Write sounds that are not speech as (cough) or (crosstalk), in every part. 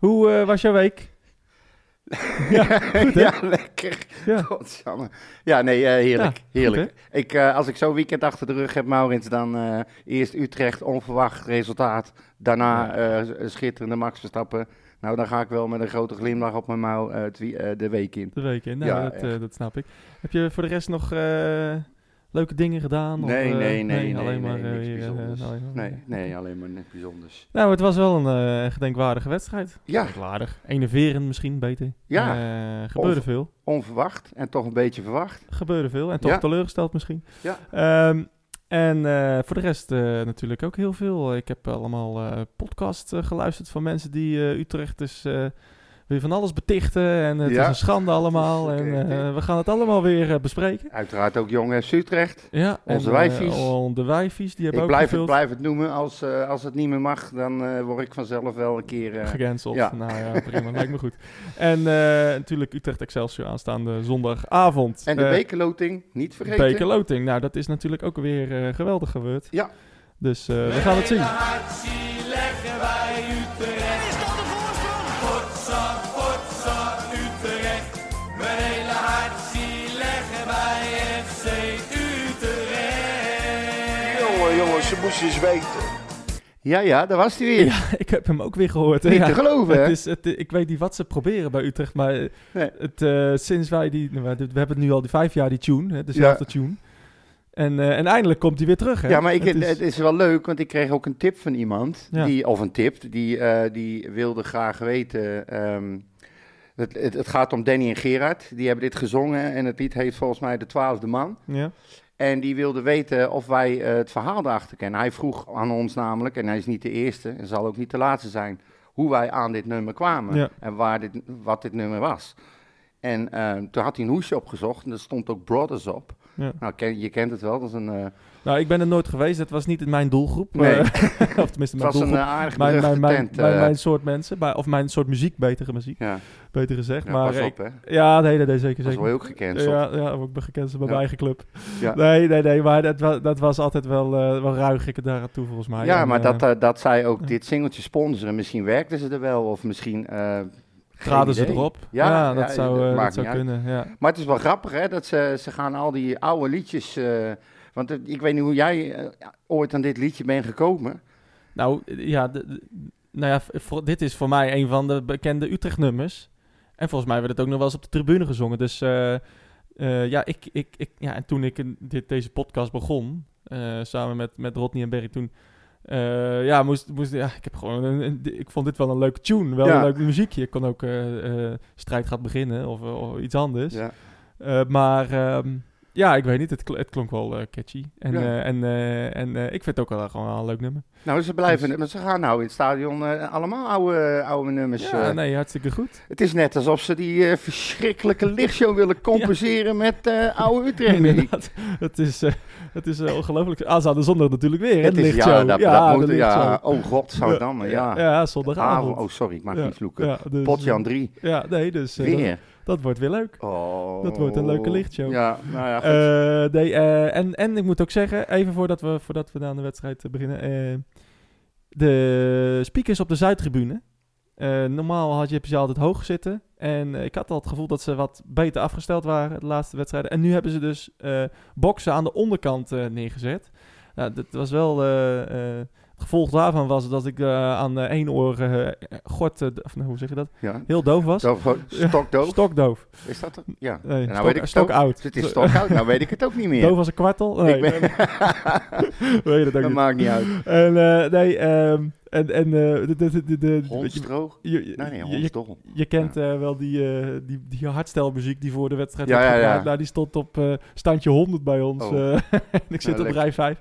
Hoe eh, was jouw week? (laughs) Ja, goed, hè? ja lekker. Ja. Ja, nee, eh, heerlijk. Ja, heerlijk. goed, ik, eh, als ik zo'n weekend achter de rug heb, Maurits, dan eerst Utrecht, onverwacht resultaat. Daarna schitterende Max Verstappen. Nou, dan ga ik wel met een grote glimlach op mijn mouw de week in. De week in. Nou, Ja, dat, dat snap ik. Heb je voor de rest nog leuke dingen gedaan? Nee, of, eh, nee, nee, nee, alleen maar nee, eh, niks eh, bijzonders. Nee, nee, alleen maar niks bijzonders. Nou, het was wel een eh, gedenkwaardige wedstrijd. Ja, Gedenkwaardig. Enerverend misschien, beter. Ja. Eh, gebeurde veel. onverwacht en toch een beetje verwacht. Gebeurde veel. En toch Ja. teleurgesteld misschien. Ja. Ehm, en eh, voor de rest eh, natuurlijk ook heel veel. Ik heb allemaal eh podcasts eh, geluisterd van mensen die eh, Utrecht dus eh, weer van alles betichten. En het Ja. is een schande allemaal. En eh, we gaan het allemaal weer eh, bespreken. Uiteraard ook Jong FC Utrecht. Ja, Onze en, eh, wijfies. oh, de wijfies, die hebben Ik ook blijf het, blijf het noemen. Als, eh, als het niet meer mag, dan eh, word ik vanzelf wel een keer... eh, Gecanceld. Ja. Nou ja, prima. lijkt me goed. En eh, natuurlijk Utrecht Excelsior aanstaande zondagavond. en de Eh, bekerloting, niet vergeten. Bekerloting. Nou, dat is natuurlijk ook weer eh, geweldig gebeurd. Ja. Dus eh, we gaan het zien. Eens weten. Ja, ja, daar was hij weer. Ja, (laughs) ik heb hem ook weer gehoord. Niet ja. te geloven, hè? Het is, het, ik weet niet wat ze proberen bij Utrecht, maar eh, Nee. het, eh, sinds wij die... nou, we hebben het nu al die vijf jaar, die tune, hè, dezelfde tune. En, eh, en eindelijk komt hij weer terug, hè? Ja, maar ik, Het het, is- wel leuk, want ik kreeg ook een tip van iemand. Ja. Die, of een tip, die, eh, die wilde graag weten... ehm, het, het, het gaat om Danny en Gerard. Die hebben dit gezongen en het lied heet volgens mij De Twaalfde Man. ja. En die wilde weten of wij eh, het verhaal daarachter kennen. Hij vroeg aan ons namelijk, en hij is niet de eerste en zal ook niet de laatste zijn, hoe wij aan dit nummer kwamen Ja. en waar dit, wat dit nummer was. En eh, toen had hij een hoesje opgezocht en er stond ook Brothers op. Ja. Nou, ken, je kent het wel, dat is een, eh, Nou, ik ben er nooit geweest. Het was niet in mijn doelgroep. Nee. eh, (laughs) of tenminste, het mijn was een doelgroep. eh, aardig mijn, mijn, mijn, tent. mijn, mijn soort mensen. bij- of mijn soort muziek, betere muziek. ja, Beter gezegd. ja, maar pas ik- op hè, Ja, nee, nee, nee, zeker. dat is wel ook gecanceld. Ja, ja, ik ben gecanceld bij mijn eigen club. Nee, nee, nee, maar dat, wa- dat was altijd wel, wel ruig ik daar aan toe volgens mij. Ja, En, maar dat, dat zij ook dit singeltje sponsoren, misschien werkten ze er wel, of misschien... geen traden ze erop. Ja, Ja, dat ja, zou, dat eh, dat zou kunnen. Ja. Maar het is wel grappig, hè, dat ze, ze gaan al die oude liedjes... eh, want ik weet niet hoe jij eh, ooit aan dit liedje bent gekomen. Nou, ja, de- de- nou ja, voor, dit is voor mij een van de bekende Utrecht-nummers. En volgens mij werd het ook nog wel eens op de tribune gezongen. Dus ja, ik, ik, ik, ja, en toen ik dit, deze podcast begon, samen met, met Rodney en Berry, toen... eh, ja, moest, moest, ja, ik heb gewoon een, een- ik vond dit wel een leuke tune, wel Ja. een leuk muziekje. Ik kon ook eh, eh, strijd gaat beginnen of, of iets anders. Ja. Maar ehm, ja, ik weet niet, het, kl- het klonk wel eh, catchy. En, Ja. eh, en, eh, en ik vind het ook wel gewoon een leuk nummer. Nou, ze blijven... Dus- maar ze gaan nou in het stadion allemaal oude, oude nummers... Ja, nee, hartstikke goed. Het is net alsof ze die verschrikkelijke lichtshow willen (laughs) compenseren met oude Utrecht. Inderdaad. Het is, het is ongelooflijk. Aanstaande zondag natuurlijk weer, hè, Het de lichtshow. ja, dat, ja, dat moet, ja, oh god, zou het dan, ja. Ja, zondagavond. Avond, oh sorry, ik mag niet vloeken. Dus, Potjan 3, Ja, nee, dus weer. Dat wordt weer leuk. Oh. Dat wordt een leuke lichtshow. Ja, nou ja, goed. Eh, nee, eh, en, en ik moet ook zeggen, even voordat we, voordat we aan de wedstrijd eh, beginnen. de speakers op de Zuidtribune. normaal had je, heb je ze altijd hoog zitten. En ik had al het gevoel dat ze wat beter afgesteld waren de laatste wedstrijden. En nu hebben ze dus boksen aan de onderkant neergezet. Nou, dat was wel... het gevolg daarvan was dat ik eh, aan één oor eh, gort, eh, of nou, hoe zeg je dat? ja. Heel doof was. Doof, (laughs) stokdoof. Stokdoof. Is dat er? Ja. Nee, nou stok, weet ik het stok ook. oud. Het is stokoud, nou weet ik het ook niet meer. (laughs) Doof als een kwartel? Nee, Ik ben... (laughs) weet dat ook dat niet. maakt niet uit. En eh, nee, ehm, en, en eh, de, de, de, je, Nee, nee, je, je kent eh, wel die, eh die, die hardstelmuziek die voor de wedstrijd Ja, ja, ja. Nou, die stond op standje 100 bij ons. Oh. en (laughs) ik zit Nou, op rij 5.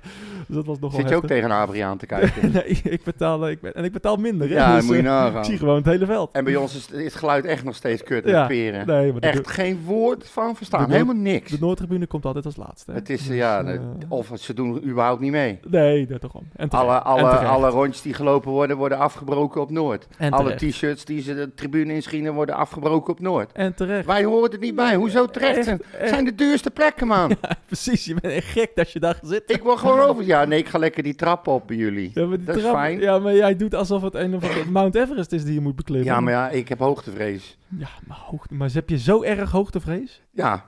Dus dat was nogal Zit je ook tegen Adriaan te (laughs) kijken? nee, ik betaal, ik ben, en ik betaal minder. ja, dus, moet je nagaan. ik zie gewoon het hele veld. En bij ons is, is het geluid echt nog steeds kut Ja, peren. Nee, maar Echt geen woord van verstaan. Helemaal niks. de Noordtribune komt altijd als laatste. hè. Het is, Dus, ja, of ze doen überhaupt niet mee. Nee, dat toch. En terecht. Alle, alle, alle rondjes die gelopen worden, worden afgebroken op Noord. En Alle t-shirts die ze de tribune inschienen, worden afgebroken op Noord. En terecht. Wij horen er niet bij. Hoezo terecht? Echt, Het echt. zijn de duurste plekken, man. (laughs) Precies, je bent echt gek dat je daar zitten. Ik word gewoon over. Ja, nee, ik ga lekker die trap op bij jullie. Ja, maar die dat is fijn. Ja, maar jij doet alsof het een of andere (laughs) Mount Everest is die je moet beklimmen. Ja, maar ja, ik heb hoogtevrees. Ja, maar, hoogte, maar heb je zo erg hoogtevrees? Ja.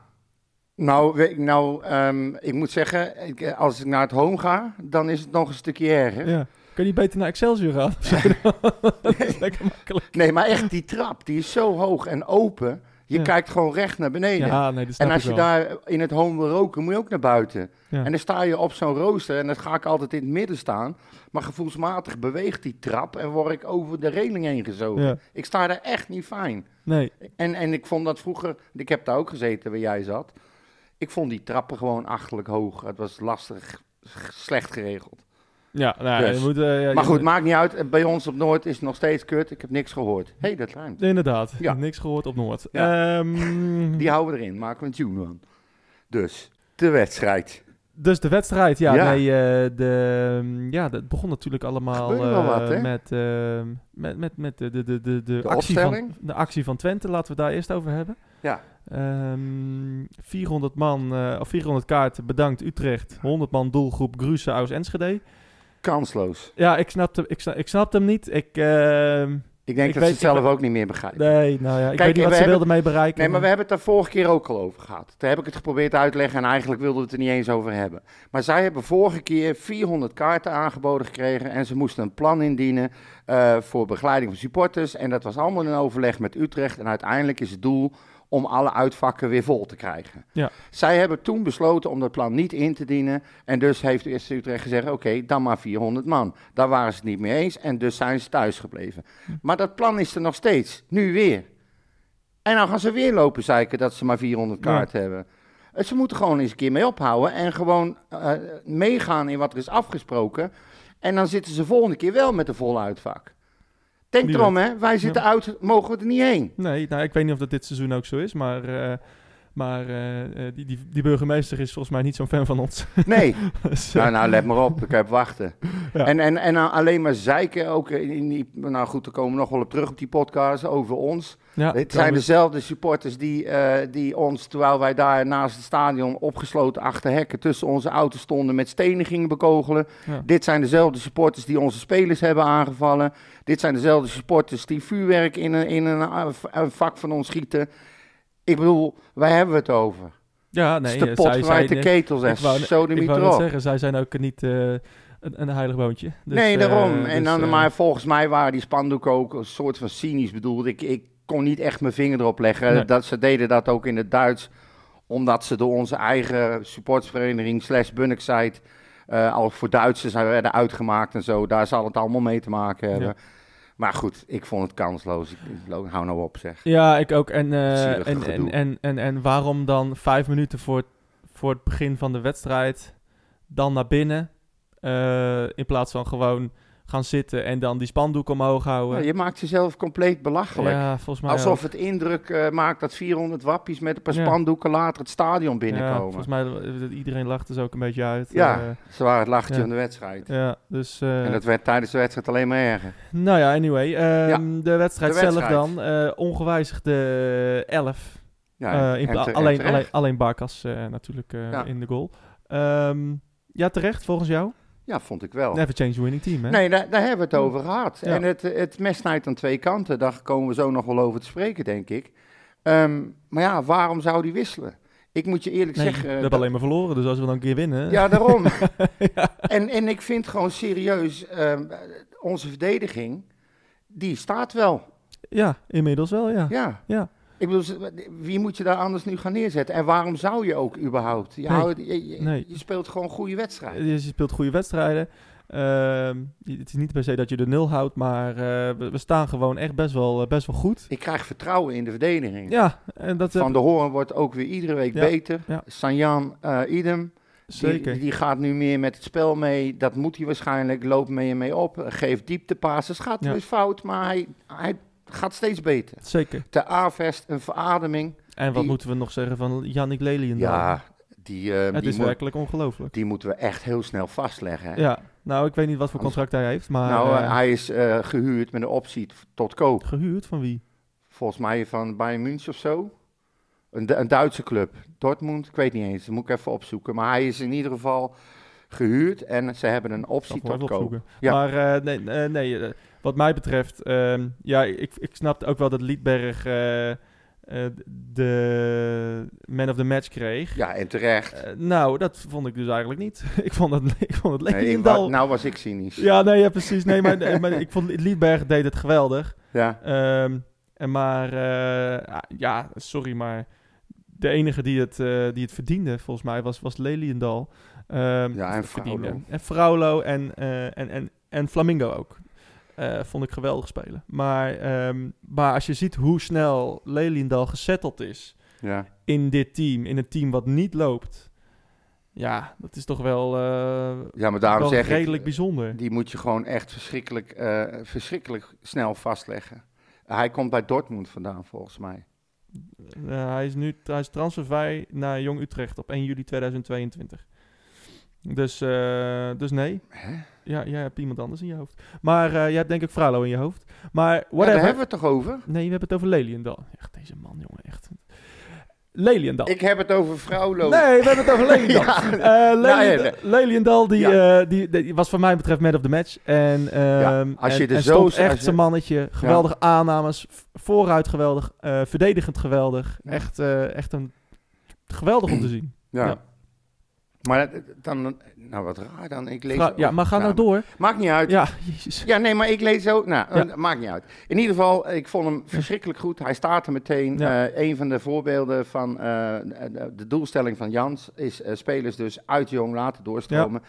Nou, nou ehm, ik moet zeggen, ik, eh, als ik naar het home ga, dan is het nog een stukje erger. Ja. Kan je beter naar Excelsior gaan? (laughs) (laughs) dat is lekker makkelijk. Nee, maar echt die trap, die is zo hoog en open. Je Ja. kijkt gewoon recht naar beneden. Ja, nee, en als je wel. daar in het home wil roken, moet je ook naar buiten. Ja. En dan sta je op zo'n rooster en dan ga ik altijd in het midden staan. Maar gevoelsmatig beweegt die trap en word ik over de reling heen gezogen. Ik sta daar echt niet fijn. Nee, En, en ik vond dat vroeger, ik heb daar ook gezeten waar jij zat. Ik vond die trappen gewoon achterlijk hoog. Het was lastig, slecht geregeld. Ja, nou, Dus. moet... eh, ja, Maar goed, maakt niet uit. Bij ons op Noord is het nog steeds kut. Ik heb niks gehoord. Hé, hey, dat ruimt. Inderdaad, Ja. niks gehoord op Noord. Ja. Ehm, (laughs) Die houden we erin. Maken we een tune van. Dus, de wedstrijd. Dus de wedstrijd, ja, Ja. nee, eh, de, ja, het begon natuurlijk allemaal eh, wat, met, eh, met, met, met de, de, de, de, de, De actie van, de actie van Twente. Laten we daar eerst over hebben. Ja. Ehm, 400 man, of 400 kaarten, bedankt Utrecht. 100 man doelgroep Gruuse, Aus, Enschede. Kansloos. Ja, ik snapte, ik, sna- ik snapte hem niet. Ik, ehm, Ik denk Ik dat weet- ze het ik zelf ook niet meer begrijpen. nee, nou ja, ik Kijk, weet niet wat ze wilden mee bereiken. Nee, maar we hebben het daar vorige keer ook al over gehad. Daar heb ik het geprobeerd uit te leggen en eigenlijk wilden we het er niet eens over hebben. Maar zij hebben vorige keer 400 kaarten aangeboden gekregen en ze moesten een plan indienen eh, voor begeleiding van supporters. En dat was allemaal in overleg met Utrecht en uiteindelijk is het doel om alle uitvakken weer vol te krijgen. Ja. Zij hebben toen besloten om dat plan niet in te dienen en dus heeft eerst Utrecht gezegd, oké, dan maar 400 man. Daar waren ze het niet mee eens en dus zijn ze thuis gebleven. Maar dat plan is er nog steeds, nu weer. En dan gaan ze weer lopen zeiken dat ze maar 400 Ja. kaarten hebben. Eh, Ze moeten gewoon eens een keer mee ophouden en gewoon eh, meegaan in wat er is afgesproken. En dan zitten ze volgende keer wel met een vol uitvak. Denk erom, hè. Wij zitten uit, mogen we er niet heen. Nee, nou, ik weet niet of dat dit seizoen ook zo is, maar, eh, maar eh, eh, die, die, die burgemeester is volgens mij niet zo'n fan van ons. Nee. (laughs) Dus, eh, nou, nou, let maar op. Ik heb wachten. (laughs) Ja. En, en, en nou alleen maar zeiken, ook in die, nou goed, daar komen we nog wel op terug op die podcast over ons. ja, Het zijn dezelfde supporters die, die ons, terwijl wij daar naast het stadion opgesloten achter hekken tussen onze auto's stonden, met stenen gingen bekogelen. Ja. Dit zijn dezelfde supporters die onze spelers hebben aangevallen. Dit zijn dezelfde supporters die vuurwerk in een, in een vak van ons schieten. Ik bedoel, waar hebben we het over? Ja, Het nee, is de eh, pot zij verwijt de zijn, ketels en zo de ik wou net erop. zeggen, zij zijn ook niet eh, een, een heilig boontje. Dus, nee, daarom. eh, en dus, dan, eh, maar volgens mij waren die spandoeken ook een soort van cynisch bedoeld. Ik, ik kon niet echt mijn vinger erop leggen. Nee. Dat, ze deden dat ook in het Duits, omdat ze door onze eigen supportsvereniging slash Bunnicksite eh al voor Duitsers werden uitgemaakt en zo. Daar zal het allemaal mee te maken hebben. Ja. Maar goed, ik vond het kansloos. Ik, ik- hou nou op zeg. Ja, ik ook. En, eh, en, en, en, en waarom dan vijf minuten voor, voor het begin van de wedstrijd dan naar binnen, eh, in plaats van gewoon gaan zitten en dan die spandoek omhoog Ja, houden? je maakt jezelf compleet belachelijk. Ja, volgens mij Alsof ook. het indruk eh, maakt dat 400 wappies met een paar Ja. spandoeken later het stadion Ja, binnenkomen. volgens mij, eh, iedereen lacht er zo ook een beetje uit. Ja. eh, Ze waren het lachertje Ja. van de wedstrijd. ja dus... eh, En dat werd tijdens de wedstrijd alleen maar erger. Nou ja, anyway. ehm, de wedstrijd de zelf wedstrijd. dan. eh ongewijzigde 11. Ja, Eh, in alleen, terecht. alleen, alleen Barkas eh, natuurlijk eh, Ja. in de goal. Ehm, ja, terecht volgens jou? Ja, vond ik wel. Never change winning team, hè? Nee, daar, daar hebben we het over gehad. Ja. En het, het mes snijdt aan twee kanten. Daar komen we zo nog wel over te spreken, denk ik. Ehm, maar ja, waarom zou die wisselen? Ik moet je eerlijk Nee, zeggen... we dat- hebben alleen maar verloren, dus als we dan een keer winnen... Ja, daarom. (laughs) Ja. en, en ik vind gewoon serieus, ehm, onze verdediging, die staat wel. Ja, inmiddels wel, ja. Ja. Ja. Ik bedoel, wie moet je daar anders nu gaan neerzetten? En waarom zou je ook überhaupt? Je, Nee. houdt- je, je- Nee. je speelt gewoon goede wedstrijden. Je speelt goede wedstrijden. Ehm, het is niet per se dat je de nul houdt, maar eh, we, we staan gewoon echt best wel, eh, best wel goed. Ik krijg vertrouwen in de verdediging. Ja, en dat Van de Hoorn wordt ook weer iedere week Ja, beter. ja. Sanjan, eh idem. zeker. Die, die gaat nu meer met het spel mee. Dat moet hij waarschijnlijk. Loopt mee en mee op. Geeft dieptepasses. Gaat Ja. eens fout, maar hij, hij gaat steeds beter. Zeker. Te Avest een verademing. En wat Die- moeten we nog zeggen van Yannick Lelien? Ja, Die, eh, Het die, is moet- werkelijk ongelooflijk. die moeten we echt heel snel vastleggen. hè. Ja, nou, ik weet niet wat voor contract hij heeft, maar nou, eh, hij is eh, gehuurd met een optie tot koop. gehuurd van wie? Volgens mij van Bayern München of zo. Een, een Duitse club. Dortmund, ik weet niet eens. Dat moet ik even opzoeken. Maar hij is in ieder geval gehuurd en ze hebben een optie tot koop. Ja. Maar eh, nee, nee wat mij betreft, ehm, ja, ik, ik snapte ook wel dat Liedberg eh, eh, de man of the match kreeg. Ja, en terecht. Eh, nou, dat vond ik dus eigenlijk niet. (laughs) ik vond het, ik vond het Nee, ik Leendal- wa- nou was ik cynisch. Ja, nee, ja, precies. Nee, maar, nee, maar ik vond Liedberg deed het geweldig. Ja. Ehm, en maar, eh, ja, sorry, maar de enige die het, die het verdiende, volgens mij, was, was Leliendal. Ehm, Ja, en verdiende. Fraulo. En Fraulo en, en, en, en Flamingo ook. Eh, vond ik geweldig spelen. Maar, ehm, maar als je ziet hoe snel Leliendal gesetteld is Ja. in dit team, in een team wat niet loopt. Ja, dat is toch wel, eh, ja, maar daarom zeg redelijk ik, bijzonder. die moet je gewoon echt verschrikkelijk, eh, verschrikkelijk snel vastleggen. Hij komt bij Dortmund vandaan, volgens mij. Eh, hij is nu hij is transfervrij naar Jong Utrecht op 1 juli 2022. Dus, eh, dus nee. Hè? Ja, jij hebt iemand anders in je hoofd. Maar eh jij hebt denk ik Fralo in je hoofd. Maar Ja, whatever. daar hebben we het toch over? Nee, we hebben het over Leliendal. Echt, deze man, jongen, echt. Leliendal. Ik heb het over Fraulo. Nee, we hebben het over Leliendal. (laughs) Ja. Eh, Nou, ja, Leliendal, Leliendal, die, Ja. eh, die, die was wat mij betreft man of the match. En, ehm als je en, en zo- echt zijn mannetje. Geweldige aannames. Vooruit geweldig. eh, verdedigend geweldig. Echt, eh, echt een geweldig om te zien. Ja. Maar dan, nou wat raar dan. Ik lees ja, maar ga nou door. Maakt niet uit. Ja, (laughs) jezus. Ja, nee, maar ik lees ook. Nou, Ja. eh, maakt niet uit. In ieder geval, ik vond hem verschrikkelijk goed. Hij staat er meteen. Ja. Eh, een van de voorbeelden van eh, de, doelstelling van Jans is spelers dus uit jong laten doorstromen.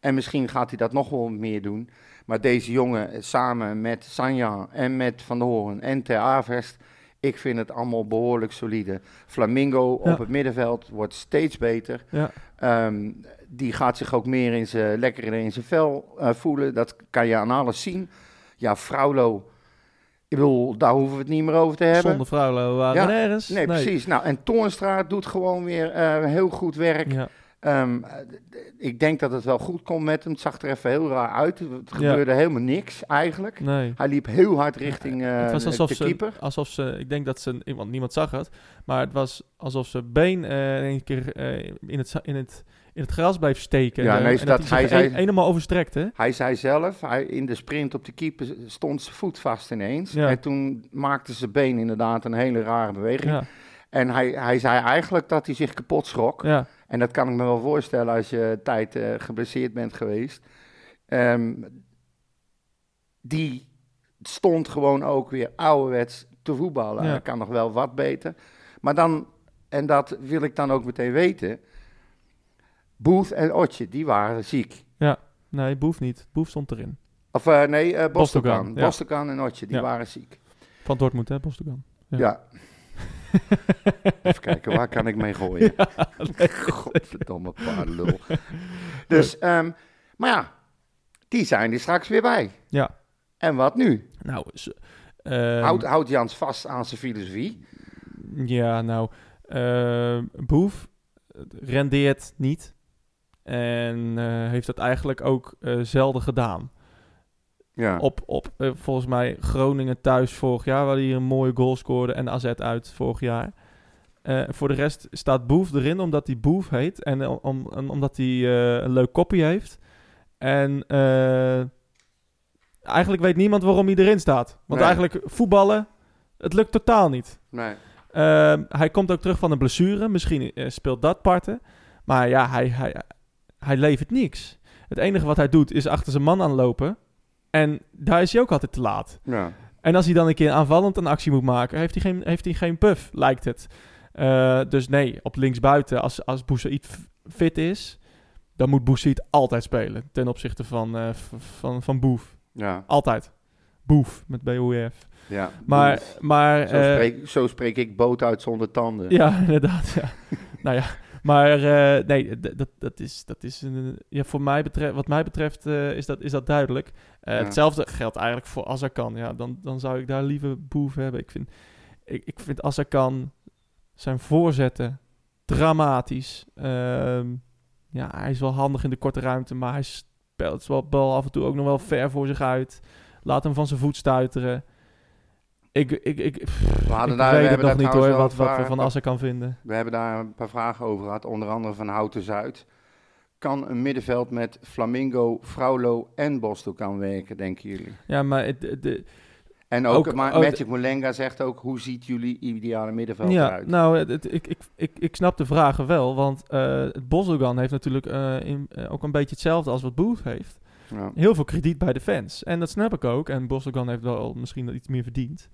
En misschien gaat hij dat nog wel meer doen. Maar deze jongen samen met Sanja en met Van der Hoorn en Ter Avest, ik vind het allemaal behoorlijk solide. Flamingo Ja. op het middenveld wordt steeds beter. Ja. Ehm, die gaat zich ook meer in zijn, lekkerder in zijn vel eh, voelen. Dat kan je aan alles zien. Ja, Fraulo, ik bedoel, daar hoeven we het niet meer over te hebben. Zonder Fraulo waren Ja. we nergens. Nee, precies. Nou, en Toornstra doet gewoon weer eh, heel goed werk. Ehm, eh, ik denk dat het wel goed komt met hem. Het zag er even heel raar uit. Het Ja. gebeurde helemaal niks eigenlijk. Nee. Hij liep heel hard richting eh, het was alsof de ze, keeper. alsof ze, ik denk dat ze, want niemand zag het, maar het was alsof ze been eh, in één keer eh, in, het, in, het, in het gras bleef steken. Ja, Eh, nee, en dat hij zei- een- helemaal overstrekte. Hij zei zelf, hij, in de sprint op de keeper stond zijn voet vast ineens. Ja. En toen maakte zijn been inderdaad een hele rare beweging. Ja, En hij, hij zei eigenlijk dat hij zich kapot schrok. ja, En dat kan ik me wel voorstellen als je tijd eh, geblesseerd bent geweest. Ehm, die stond gewoon ook weer ouderwets te voetballen. Ja. Hij kan nog wel wat beter. Maar dan, en dat wil ik dan ook meteen weten. Booth en Otje, die waren ziek. nee, Boef niet. Boef stond erin. Of eh, nee, Bostogan. ja. Bostogan en Otje, die Ja. waren ziek. Van Dortmund, hè, Bostogan. Ja. Even kijken, waar kan ik mee gooien? (laughs) Godverdomme paardenlul. Dus, ehm, maar ja, die zijn er straks weer bij. Ja. En wat nu? Nou, ze- ehm, Houdt houdt Jans vast aan zijn filosofie? ja, nou, ehm, Boef rendeert niet. En eh, heeft dat eigenlijk ook eh, zelden gedaan. Ja. Op, op eh, volgens mij Groningen thuis vorig jaar, waar hij een mooie goal scoorde. En AZ uit vorig jaar. Eh, voor de rest staat Boef erin omdat hij Boef heet. En om, om- omdat hij eh, een leuk kopje heeft. En eh, eigenlijk weet niemand waarom hij erin staat. Want Nee. eigenlijk voetballen, het lukt totaal niet. Nee. Ehm, hij komt ook terug van een blessure. Misschien eh, speelt dat parten. Maar ja, hij, hij, hij levert niks. Het enige wat hij doet is achter zijn man aanlopen. En daar is hij ook altijd te laat. Ja. En als hij dan een keer aanvallend een actie moet maken, heeft hij geen, heeft hij geen puff, lijkt het. Eh, dus nee, op linksbuiten, als, als Boussaïd fit is, dan moet Boussaïd altijd spelen. Ten opzichte van, eh, van, van Boef. Ja. Altijd. Boef, met B-O-E-F. ja. Maar, maar Zo, eh, spreek, zo spreek ik boot uit zonder tanden. Ja, (laughs) inderdaad. Ja. nou ja, maar eh, nee, dat, dat is, dat is een, ja, voor mij betreft, wat mij betreft eh, is, dat, is dat duidelijk. Eh, Ja. Hetzelfde geldt eigenlijk voor Azarkan. Ja, dan, dan zou ik daar liever Boef hebben. Ik vind, ik, ik vind Azarkan zijn voorzetten dramatisch. Ehm, ja, hij is wel handig in de korte ruimte, maar hij speelt wel bal af en toe ook nog wel ver voor zich uit. Laat hem van zijn voet stuiteren. Ik, ik, ik, pff, We hadden ik daar- we weet het hebben nog niet hoor, wat, wat we van Assen kan vinden. We hebben daar een paar vragen over gehad, onder andere van Houten Zuid. Kan een middenveld met Flamingo, Fraulo en Boston kan werken, denken jullie? Ja, maar het, het- de- En ook, Ook- maar oh, Magic Mulenga zegt ook, hoe ziet jullie ideale middenveld ja, eruit? nou, het, het- ik, ik, ik, ik snap de vragen wel, want eh het Bosdogan heeft natuurlijk eh, in, eh, ook een beetje hetzelfde als wat Booth heeft. Ja. Heel veel krediet bij de fans. En dat snap ik ook. En Bosdogan heeft wel misschien iets meer verdiend.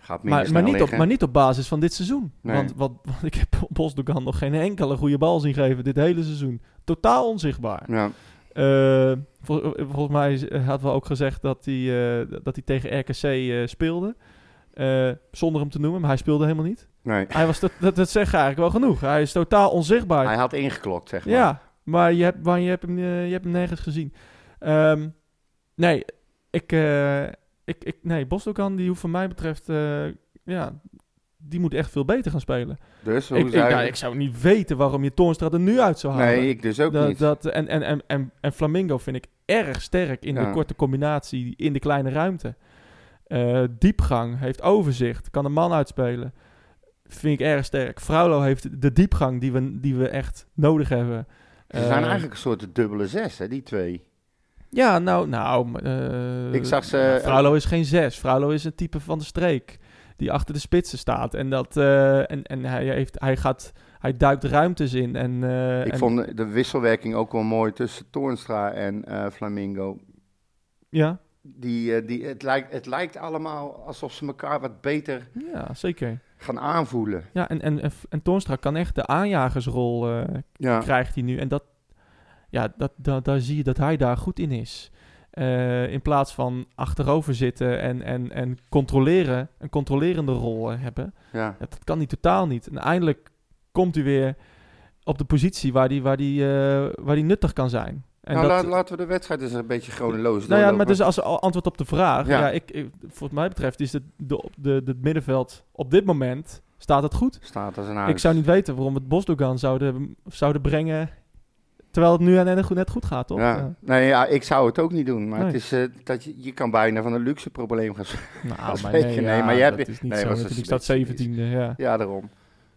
Gaat minder Maar, maar, niet op, maar niet op basis van dit seizoen. Nee. Want, wat, want ik heb (laughs) Bosdogan nog geen enkele goede bal zien geven dit hele seizoen. Totaal onzichtbaar. Ja, Eh, vol- eh, volgens mij had wel ook gezegd dat hij, eh, dat hij tegen RKC speelde. Zonder hem te noemen, maar hij speelde helemaal niet. nee. Hij was dat, dat, dat zegt eigenlijk wel genoeg. Hij is totaal onzichtbaar. Hij had ingeklokt, zeg maar. Ja, maar je hebt, maar je hebt, hem, je hebt hem nergens gezien. Ehm, nee, ik, eh, ik, ik, nee, Bosdogan, die hoeft van mij betreft, eh, ja, die moet echt veel beter gaan spelen. Dus, Ik, ik, nou, ik zou niet weten waarom je Toornstra er nu uit zou halen. Nee, ik dus ook dat, niet. Dat, en, en, en, en, en Flamingo vind ik erg sterk in Ja. de korte combinatie in de kleine ruimte. Eh, diepgang, heeft overzicht, kan een man uitspelen. Vind ik erg sterk. Fraulo heeft de diepgang die we, die we echt nodig hebben. Ze zijn eigenlijk een soort dubbele zes, hè, die twee. Ja, nou, nou. eh, Ik zag ze- nou, Fraulo is geen zes. Fraulo is een type van de streek. Die achter de spitsen staat. En, dat, eh, en, en hij, heeft, hij, gaat, hij duikt ruimtes in. En, eh, Ik en- vond de wisselwerking ook wel mooi tussen Toornstra en eh, Flamingo. Ja, Die, eh, die, het, lijkt, het lijkt allemaal alsof ze elkaar wat beter ja, zeker. gaan aanvoelen. Ja, en, en, en, en Toornstra kan echt de aanjagersrol eh, Ja, krijgt hij nu. En dat, ja, dat, dat, daar zie je dat hij daar goed in is. Eh, in plaats van achterover zitten en, en, en controleren, een controlerende rol eh, hebben. ja. Dat kan hij totaal niet. En eindelijk komt hij weer op de positie waar hij waar die, eh, waar die nuttig kan zijn. En nou, dat, laat- laten we de wedstrijd eens een beetje chronologisch nou ja, maar dus als antwoord op de vraag, Ja. ja. ik, ik, voor mij betreft is het de, de, de, middenveld op dit moment staat het goed. Staat als een huis. Ik zou niet weten waarom het Bosdogan zouden, zouden brengen, terwijl het nu aan goed, net goed gaat, toch? Ja. Ja. Nee, ja, ik zou het ook niet doen. Maar Nee. het is, eh, dat je, je kan bijna van een luxe probleem gaan Nou, (laughs) maar nee, ja, maar je hebt- dat is niet nee, zo. Natuurlijk staat spits- 17e, ja. Ja, daarom.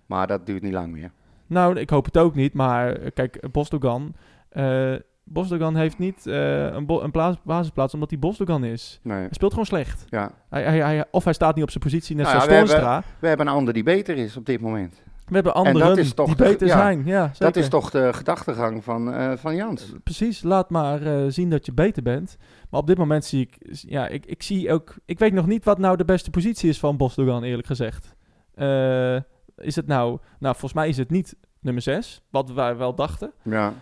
Maar dat duurt niet lang meer. Nou, ik hoop het ook niet, maar eh, kijk, Bosdogan... eh Bosdogan heeft niet een, een plaats, basisplaats omdat hij Bosdogan is. Nee. Hij speelt gewoon slecht. Ja. Hij, hij, hij- of hij staat niet op zijn positie, net Nou ja, zoals we hebben- Toornstra. We hebben een ander die beter is op dit moment. We hebben anderen toch die beter ja, zijn. Ja, Dat is toch de gedachtegang van, eh, van Jans. Precies, laat maar eh, zien dat je beter bent. Maar op dit moment zie ik, ja, ik, ik zie ook, ik weet nog niet wat nou de beste positie is van Bosdogan, eerlijk gezegd. Eh, is het nou, nou, volgens mij is het niet nummer 6, wat wij wel dachten. Ja.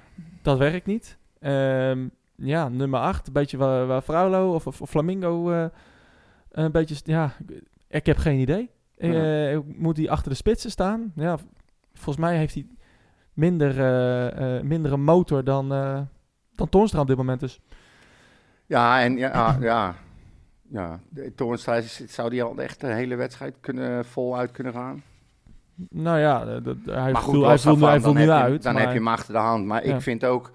Dat werkt niet. Ehm, ja, nummer 8, een beetje waar, waar Fraulo of, of, of Flamingo eh, een beetje, ja, ik heb geen idee. Eh, moet hij achter de spitsen staan? Ja, volgens mij heeft hij minder, eh, eh, minder een motor dan, eh dan Toornstra op dit moment. Dus Ja, en ja, ah, ja. ja. De Toornstra, zou die al echt de hele wedstrijd kunnen, voluit kunnen gaan? nou ja, dat- hij maar goed, viel, hij viel, nu- daarvan, hij viel dan nu heb je, uit. Dan maar- heb je hem achter de hand. Maar Ja. ik vind ook,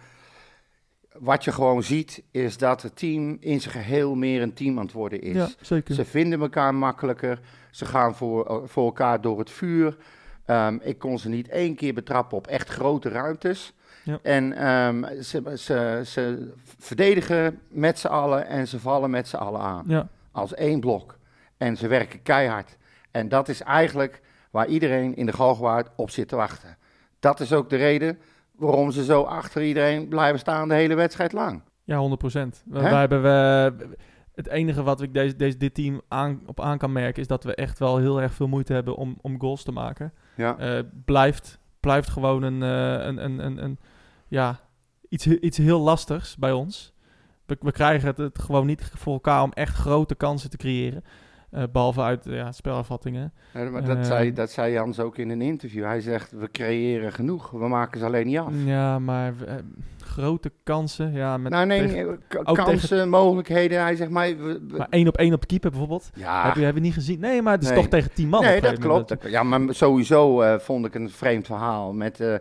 wat je gewoon ziet, is dat het team in zijn geheel meer een team aan het worden is. Ja, zeker. Ze vinden elkaar makkelijker. Ze gaan voor, eh, voor elkaar door het vuur. Ehm, ik kon ze niet één keer betrappen op echt grote ruimtes. Ja. En ehm, ze, ze, ze verdedigen met z'n allen en ze vallen met z'n allen aan. Ja, Als één blok. En ze werken keihard. En dat is eigenlijk waar iedereen in de Galgenwaard op zit te wachten. Dat is ook de reden waarom ze zo achter iedereen blijven staan de hele wedstrijd lang. ja 100 procent. Wij hebben we, het enige wat ik deze, deze, dit team aan, op aan kan merken is dat we echt wel heel erg veel moeite hebben om, om goals te maken. Ja. Eh, blijft, blijft gewoon een, eh, een, een, een, een ja, iets, iets heel lastigs bij ons. We, we krijgen het, het gewoon niet voor elkaar om echt grote kansen te creëren. Eh, behalve uit ja, spelafvattingen. Ja, maar dat, Eh, zei, dat zei Jans ook in een interview. Hij zegt, we creëren genoeg, we maken ze alleen niet af. Ja, maar eh, grote kansen. Ja, met nou nee, tegen- kansen, mogelijkheden. Hij zegt, maar... we- we- maar één op één op de keeper bijvoorbeeld. ja, Heb, je, heb je niet gezien? Nee, maar het is Nee. toch tegen tien man. nee, dat klopt. Dat- Ja, maar sowieso vond ik een vreemd verhaal met eh,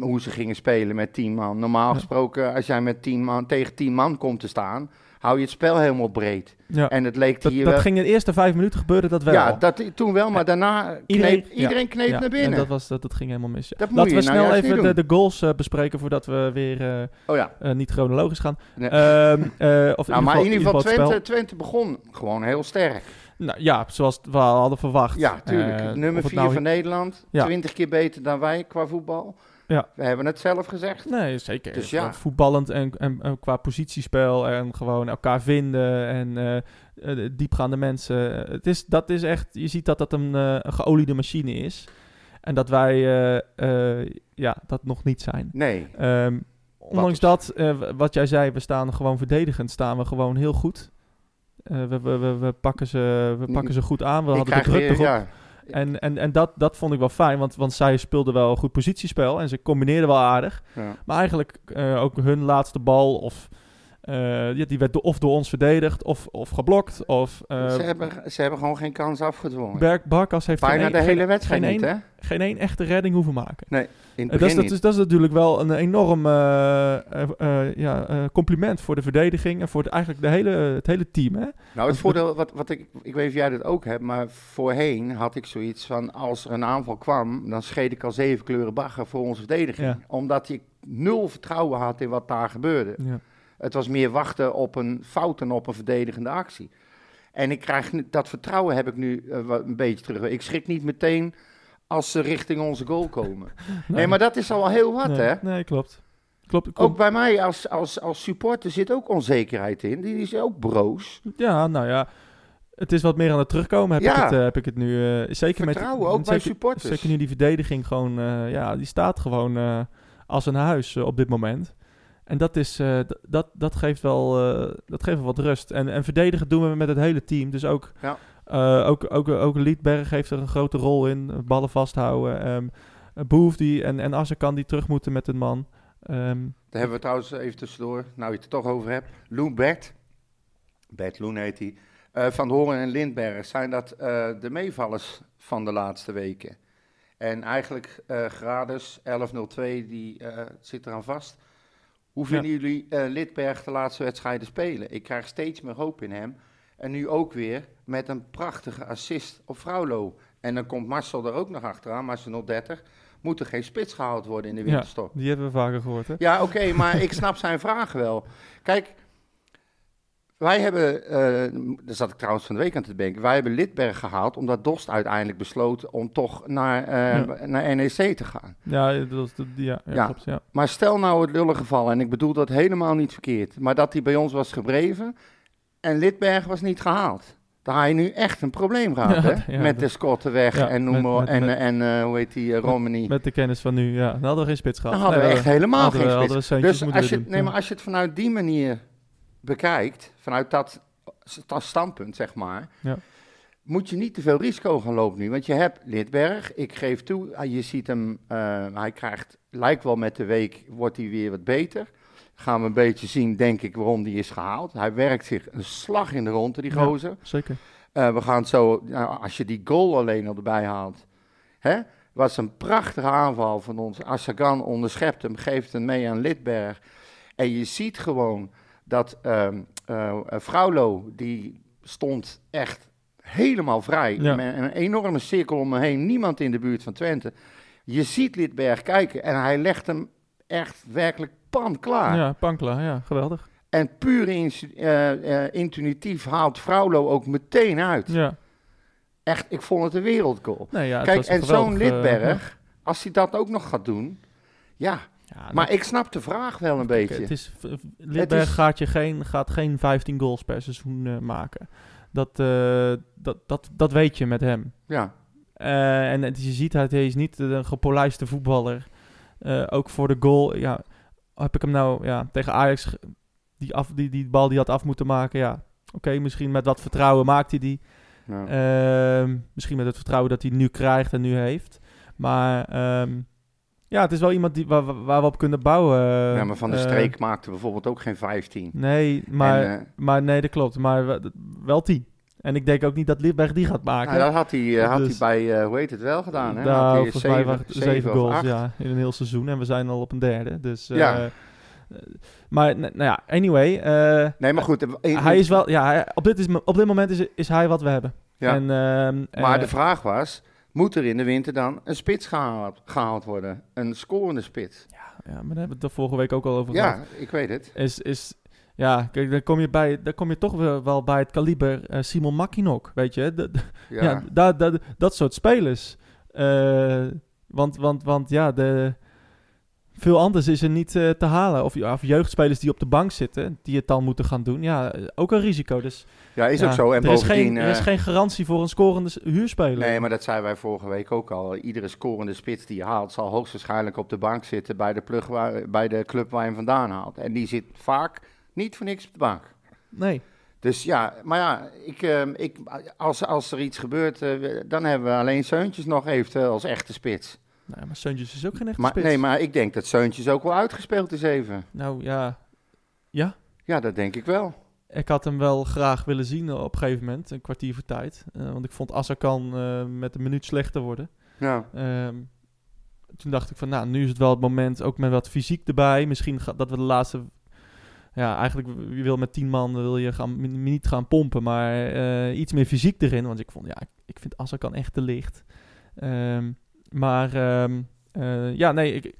hoe ze gingen spelen met tien man. Normaal gesproken, als jij met tien man, tegen tien man komt te staan, hou je het spel helemaal breed. Ja. En het leek Dat, hier dat wel... ging in de eerste vijf minuten gebeurde dat wel. Ja, dat, toen wel, maar daarna kneep, Iedereen- iedereen, ja, kneep naar binnen. En dat, was, dat, dat ging helemaal mis. Dat Laten we nou snel juist even de, de goals eh, bespreken voordat we weer eh, Oh ja. eh, niet chronologisch gaan. Nee. Ehm, eh, of Nou, maar in ieder geval. Twente, Twente begon gewoon heel sterk. Nou, ja, zoals we hadden verwacht. Ja, tuurlijk. Nummer of het 4 nou- van Nederland. Ja. 20 keer beter dan wij qua voetbal. Ja. We hebben het zelf gezegd. Nee, zeker. Dus ja. Voetballend en, en, en qua positiespel en gewoon elkaar vinden en eh, eh, diepgaande mensen. Het is, dat is echt, je ziet dat dat een, eh, een geoliede machine is. En dat wij ja, dat nog niet zijn. Nee. Ehm, ondanks dat, wat jij zei, we staan gewoon verdedigend, staan we gewoon heel goed. We, we, we, we pakken ze, we pakken ze goed aan. We ik hadden de druk weer, erop. ja, En, en, en dat, dat vond ik wel fijn, want, want zij speelden wel een goed positiespel en ze combineerden wel aardig. ja. Maar eigenlijk eh, ook hun laatste bal, of, ja, die werd do- of door ons verdedigd, of, of geblokt. Of, eh, ze, hebben, ze hebben gewoon geen kans afgedwongen. Berk Barkas heeft Bijna geen, de een- hele geen, wedstrijd geen niet, één- hè? geen één echte redding hoeven maken. In het Eh, begin dat, is, dat, is, dat is natuurlijk wel een enorm eh, eh, eh, ja, eh, compliment voor de verdediging en voor de, eigenlijk de hele, het hele team. Hè? Nou, het voordeel, wat, wat ik, ik weet of jij dat ook hebt, maar voorheen had ik zoiets van, als er een aanval kwam, dan scheed ik al zeven kleuren bagger voor onze verdediging. Ja. Omdat ik nul vertrouwen had in wat daar gebeurde. Ja. Het was meer wachten op een fout en op een verdedigende actie. En ik krijg dat vertrouwen heb ik nu eh, een beetje terug. Ik schrik niet meteen als ze richting onze goal komen. (laughs) Nee, maar dat is al wel heel wat, nee, hè? Nee, klopt. klopt. Ook bij mij als, als, als supporter zit ook onzekerheid in. Die is ook broos. Ja, nou ja. Het is wat meer aan het terugkomen, heb, Ja. ik, het, eh, heb ik het nu. eh, zeker met Vertrouwen, ook bij supporters. Zeker nu die verdediging gewoon, ja, die staat gewoon als een huis op dit moment. En dat, is, eh, dat, dat, geeft wel, eh, dat geeft wel wat rust. En, en verdedigen doen we met het hele team. Dus ook, Ja. eh, ook, ook, ook Liedberg heeft er een grote rol in. Ballen vasthouden. ehm Boef die en, en Assekan die terug moeten met een man. Ehm, Daar hebben we trouwens even tussendoor, nou je het er toch over hebt. Loen Bert, Bert Loen heet hij, Van Horen en Lindberg, zijn dat de meevallers van de laatste weken. En eigenlijk Grades 1102, die zit eraan vast. Hoe vinden jullie eh, Lidberg de laatste wedstrijden spelen? Ik krijg steeds meer hoop in hem. En nu ook weer met een prachtige assist op Fraulo. En dan komt Marcel er ook nog achteraan, Marcel 030. Moet er geen spits gehaald worden in de ja, winterstop? die hebben we vaker gehoord, hè? Ja, oké, maar ik snap zijn vraag wel. Kijk, wij hebben, eh daar zat ik trouwens van de week aan te denken, wij hebben Lidberg gehaald omdat Dost uiteindelijk besloot om toch naar, eh, naar NEC te gaan. Ja, dat, was de- ja, ja, Ja. klopt, ja. Maar stel nou het lullige geval, en ik bedoel dat helemaal niet verkeerd, maar dat hij bij ons was gebleven en Lidberg was niet gehaald. Dan had je nu echt een probleem gehad, hè? (laughs) met de Scotten weg en noem met- met- en, met- en eh, hoe heet die, Romani. Met de kennis van nu, ja. Dan hadden we geen spits gehad. Dan hadden we Nee, echt helemaal hadden geen we- spits. hadden we Dus als je, nee, maar als je het vanuit die manier bekijkt, vanuit dat, dat standpunt, zeg maar, Ja. moet je niet te veel risico gaan lopen nu. Want je hebt Lidberg, ik geef toe, ah, je ziet hem, eh, hij krijgt, lijkt wel met de week, wordt hij weer wat beter. Gaan we een beetje zien, denk ik, waarom die is gehaald. Hij werkt zich een slag in de ronde, die Ja. gozer. Zeker. Eh, we gaan zo, nou, als je die goal alleen al erbij haalt. Hè, was een prachtige aanval van ons. Assagan onderschept hem, geeft hem mee aan Lidberg. En je ziet gewoon dat ehm eh, Fraulo, die stond echt helemaal vrij. Ja. Met een enorme cirkel om me heen. Niemand in de buurt van Twente. Je ziet Lidberg kijken en hij legt hem echt werkelijk pan klaar. Ja, Pankla, ja, geweldig. En puur ins- eh, eh, intuïtief haalt Fraulo ook meteen uit. Ja. Echt, ik vond het een wereldgoal. Nee, ja, het Kijk, en zo'n Lidberg, als hij dat ook nog gaat doen, ja. Ja, Maar ik snap de vraag wel een Kijk, beetje. Het is, Lidberg is- gaat, je geen, gaat geen 15 goals per seizoen eh, maken. Dat, eh, dat, dat, dat weet je met hem. Ja, Eh, en het- je ziet, hij is niet een gepolijste voetballer. Ook voor de goal, ja, heb ik hem nou ja, tegen Ajax, die, af, die, die bal die had af moeten maken, ja. Oké, misschien met wat vertrouwen maakt hij die. Ja. Ehm, misschien met het vertrouwen dat hij nu krijgt en nu heeft. Maar ehm, ja, het is wel iemand die, waar, we- waar we op kunnen bouwen. ja, maar Van de Eh, Streek maakte bijvoorbeeld ook geen 15. Nee, maar, En, eh, maar nee, dat klopt. Maar we- wel 10. En ik denk ook niet dat Lidberg die gaat maken. nou, dat had hij, eh, had Dus- hij bij, eh, hoe heet het, wel gedaan. Hè? Nou, volgens mij waren het zeven, goals acht. ja, in een heel seizoen. En we zijn al op een derde. Dus, eh, Ja. eh, maar nou ja, anyway. eh, Nee, maar goed. eh, hij is wel, ja, hij- op, dit is, op dit moment is, is hij wat we hebben. Ja. En, ehm, Maar eh, de vraag was, moet er in de winter dan een spits gehaald, gehaald worden? Een scorende spits? ja, maar daar hebben we het er vorige week ook al over gehad. Ja, ik weet het. Is, is, ja, kijk, dan kom je, bij, dan kom je toch wel, bij het kaliber eh, Simon Mackinock, weet je. De- de- Ja. (laughs) ja, da- da- dat soort spelers. Eh, want, want, want ja, de, veel anders is er niet eh, te halen. Of, of jeugdspelers die op de bank zitten, die het dan moeten gaan doen. Ja, eh, ook een risico. Dus, Ja, is ja, ook zo. En er, is geen, er is eh, geen garantie voor een scorende huurspeler. Nee, maar dat zeiden wij vorige week ook al. Iedere scorende spits die je haalt, zal hoogstwaarschijnlijk op de bank zitten bij de, plug waar, bij de club waar je hem vandaan haalt. En die zit vaak niet voor niks op de bank. Nee. Dus ja, maar ja, ik, ik, als, als er iets gebeurt, dan hebben we alleen Seuntjes nog eventueel als echte spits. Nou, maar Seuntjes is ook geen echte Maar, spits. nee, maar ik denk dat Seuntjes ook wel uitgespeeld is even. Nou ja, ja. Ja, dat denk ik wel. Ik had hem wel graag willen zien op een gegeven moment, een kwartier voor tijd. Eh, want ik vond Assakan eh met een minuut slechter worden. Ja. Ehm, toen dacht ik van, nou, nu is het wel het moment, ook met wat fysiek erbij. Misschien ga- dat we de laatste... Ja, eigenlijk, je wil met tien man wil je gaan, niet gaan pompen, maar eh, iets meer fysiek erin. Want ik vond, ja, ik, ik vind Assakan echt te licht. Ehm, maar ehm, eh, ja, nee, ik,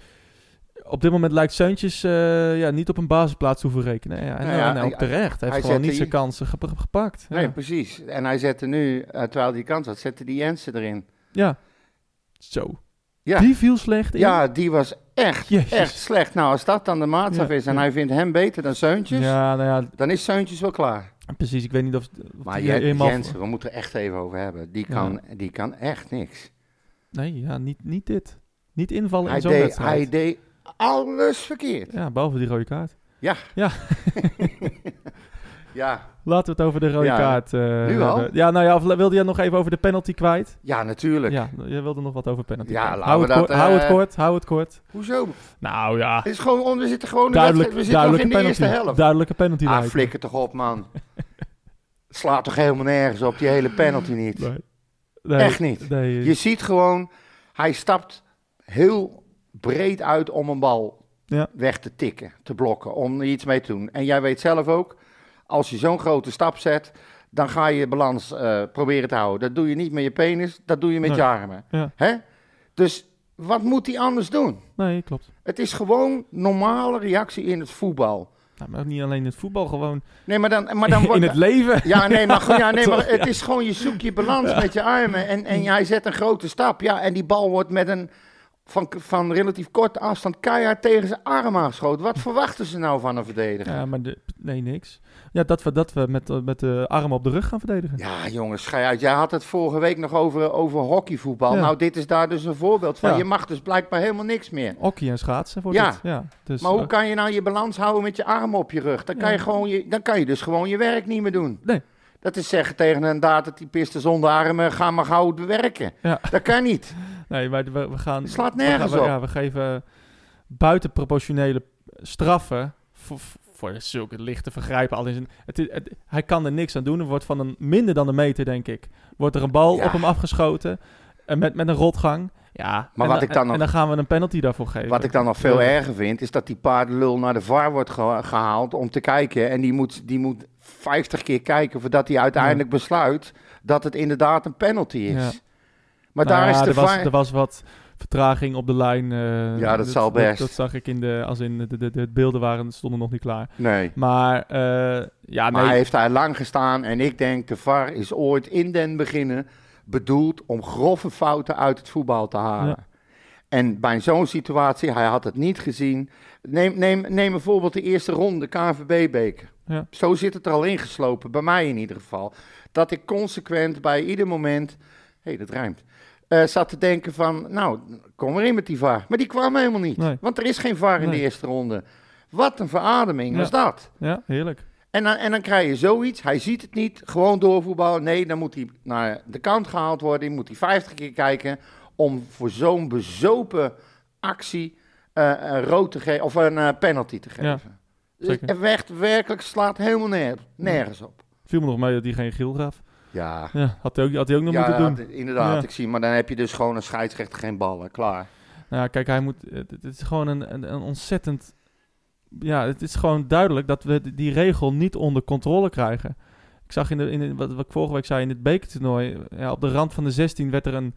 op dit moment lijkt Seuntjes eh, ja, niet op een basisplaats hoeven rekenen. Ja, en, Nou ja, en ook terecht. Hij heeft gewoon niet zijn kansen gep- gepakt. Ja. Nee, precies. En hij zette nu, eh, terwijl hij kans had, zette die Jensen erin. ja. Zo. Ja. Die viel slecht in. Ja, die was echt, Jezus. echt slecht. Nou, als dat dan de maatstaf is en hij vindt hem beter dan Seuntjes, Ja, nou ja, dan is Seuntjes wel klaar. precies. Ik weet niet of, of Maar. Jensen, we moeten er echt even over hebben. Die kan, die kan echt niks. Nee, ja, niet, niet dit. Niet invallen Hij in zo'n deed, wedstrijd. hij deed alles verkeerd. Ja, behalve die rode kaart. Ja, (laughs) Laten we het over de rode Ja, kaart eh, nu al? hebben. Ja, nou ja, of wilde jij nog even over de penalty kwijt? ja natuurlijk. Ja, je wilde nog wat over penalty Ja, laten hou, we het dat, hou het eh, kort, hou het kort. Hoezo? Nou ja, Het is gewoon, we zitten gewoon in de duidelijk. We zitten nog in de penalty. eerste helft. Duidelijke penalty Ah, flikker toch op, man. (laughs) Slaat toch helemaal nergens op, die hele penalty niet. Nee. Nee, Echt niet. Nee, Je ziet gewoon, hij stapt heel breed uit om een bal Ja. weg te tikken, te blokken, om er iets mee te doen. En jij weet zelf ook, als je zo'n grote stap zet, dan ga je je balans eh, proberen te houden. Dat doe je niet met je penis, dat doe je met Nee. je armen. Ja. Hè? Dus wat moet hij anders doen? nee, klopt. Het is gewoon normale reactie in het voetbal. Nou, maar niet alleen het voetbal, gewoon Nee, maar dan, maar dan (laughs) wordt... in het leven. Ja, nee, maar, goed, ja, (laughs) nee, maar het is gewoon, je zoekt je balans met je armen en, en jij zet een grote stap. Ja, en die bal wordt met een, van, van relatief korte afstand keihard tegen zijn arm aangeschoten. Wat (laughs) verwachten ze nou van een verdediger? Ja, Ja, maar de, nee, niks. Ja, dat we, dat we met, eh, met de armen op de rug gaan verdedigen. jongens, schei uit. Jij had het vorige week nog over, over hockeyvoetbal. Ja. Nou, dit is daar dus een voorbeeld van. Ja. Je mag dus blijkbaar helemaal niks meer. Hockey en schaatsen voor Ja. dit. Ja, dus, Maar hoe eh, kan je nou je balans houden met je armen op je rug? Dan kan, Ja. je, gewoon je, dan kan je dus gewoon je werk niet meer doen. Nee. Dat is zeggen tegen een datatypiste zonder armen, ga maar gauw werken. Ja. Dat kan niet. (laughs) Nee, maar we, we gaan... Het slaat we gaan- nergens we- op. Ja, we geven buitenproportionele straffen voor, voor zulke lichte vergrijpen. Al is een, het, hij kan er niks aan doen. Er wordt van een minder dan een meter, denk ik, wordt er een bal Ja. op hem afgeschoten. En met, met een rotgang. Ja, Maar en wat ik dan en, nog- en dan gaan we een penalty daarvoor geven. Wat ik dan nog veel erger vind, is dat die paardenlul naar de VAR wordt ge- gehaald om te kijken. En die moet, die moet 50 keer kijken voordat hij uiteindelijk besluit dat het inderdaad een penalty is. Ja. Maar Nou daar ja, is de er was, VAR... er was wat vertraging op de lijn. eh, Ja, dat zal best. Dat, zag ik in de, als in de, de, de beelden waren, stonden nog niet klaar. Nee. Maar eh, ja, Maar nee. hij heeft daar lang gestaan en ik denk de VAR is ooit in den beginnen bedoeld om grove fouten uit het voetbal te halen. Ja. En bij zo'n situatie, hij had het niet gezien. Neem, neem, neem bijvoorbeeld de eerste ronde KNVB-beker. Ja. Zo zit het er al ingeslopen, bij mij in ieder geval. Dat ik consequent bij ieder moment, hé, hey, dat rijmt, eh, zat te denken van, nou, kom erin met die VAR. Maar die kwam helemaal niet, Nee. want er is geen VAR in de eerste ronde. Wat een verademing Ja. was dat. Ja, heerlijk. En dan, en dan krijg je zoiets. Hij ziet het niet. Gewoon doorvoetballen. Nee, dan moet hij naar de kant gehaald worden. Moet hij 50 keer kijken. Om voor zo'n bezopen actie eh, een rood te geven. Of een eh, penalty te Ja, geven. Dus het werd werkelijk slaat helemaal nergens op. Viel me nog mee dat hij geen geel gaf. Ja, Ja, had hij ook, had hij ook nog ja moeten doen. inderdaad. Ja. Ik zie. Maar dan heb je dus gewoon een scheidsrechter geen ballen. Klaar. Nou ja, kijk, hij moet. Het, is gewoon een, een, een ontzettend. Ja, het is gewoon duidelijk dat we die regel niet onder controle krijgen. Ik zag in de, in de- wat, wat ik vorige week zei in het bekertoernooi. Ja, op de rand van de 16 werd er een,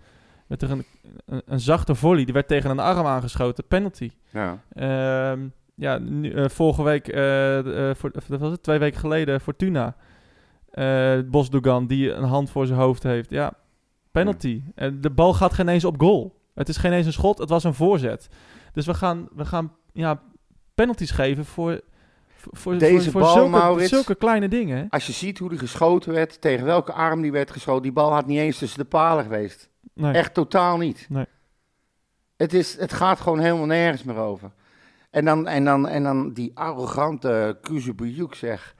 werd er een, een, een zachte volley. Die werd tegen een arm aangeschoten. Penalty. Ja. Ehm, ja, nu, eh, vorige week, eh, eh, voor, dat was het, twee weken geleden, Fortuna. Eh Bosdogan, die een hand voor zijn hoofd heeft. Ja, penalty. En de bal gaat geen eens op goal. Het is geen eens een schot, het was een voorzet. Dus we gaan, we gaan ja, penalties geven voor, voor, voor, Deze voor bal, zulke, Maurits. zulke kleine dingen. Als je ziet hoe die geschoten werd, tegen welke arm die werd geschoten, die bal had niet eens tussen de palen geweest. Nee. Echt totaal niet. Nee. Het, is, het gaat gewoon helemaal nergens meer over. En dan, en dan, en dan die arrogante Kuzubujuk zeg.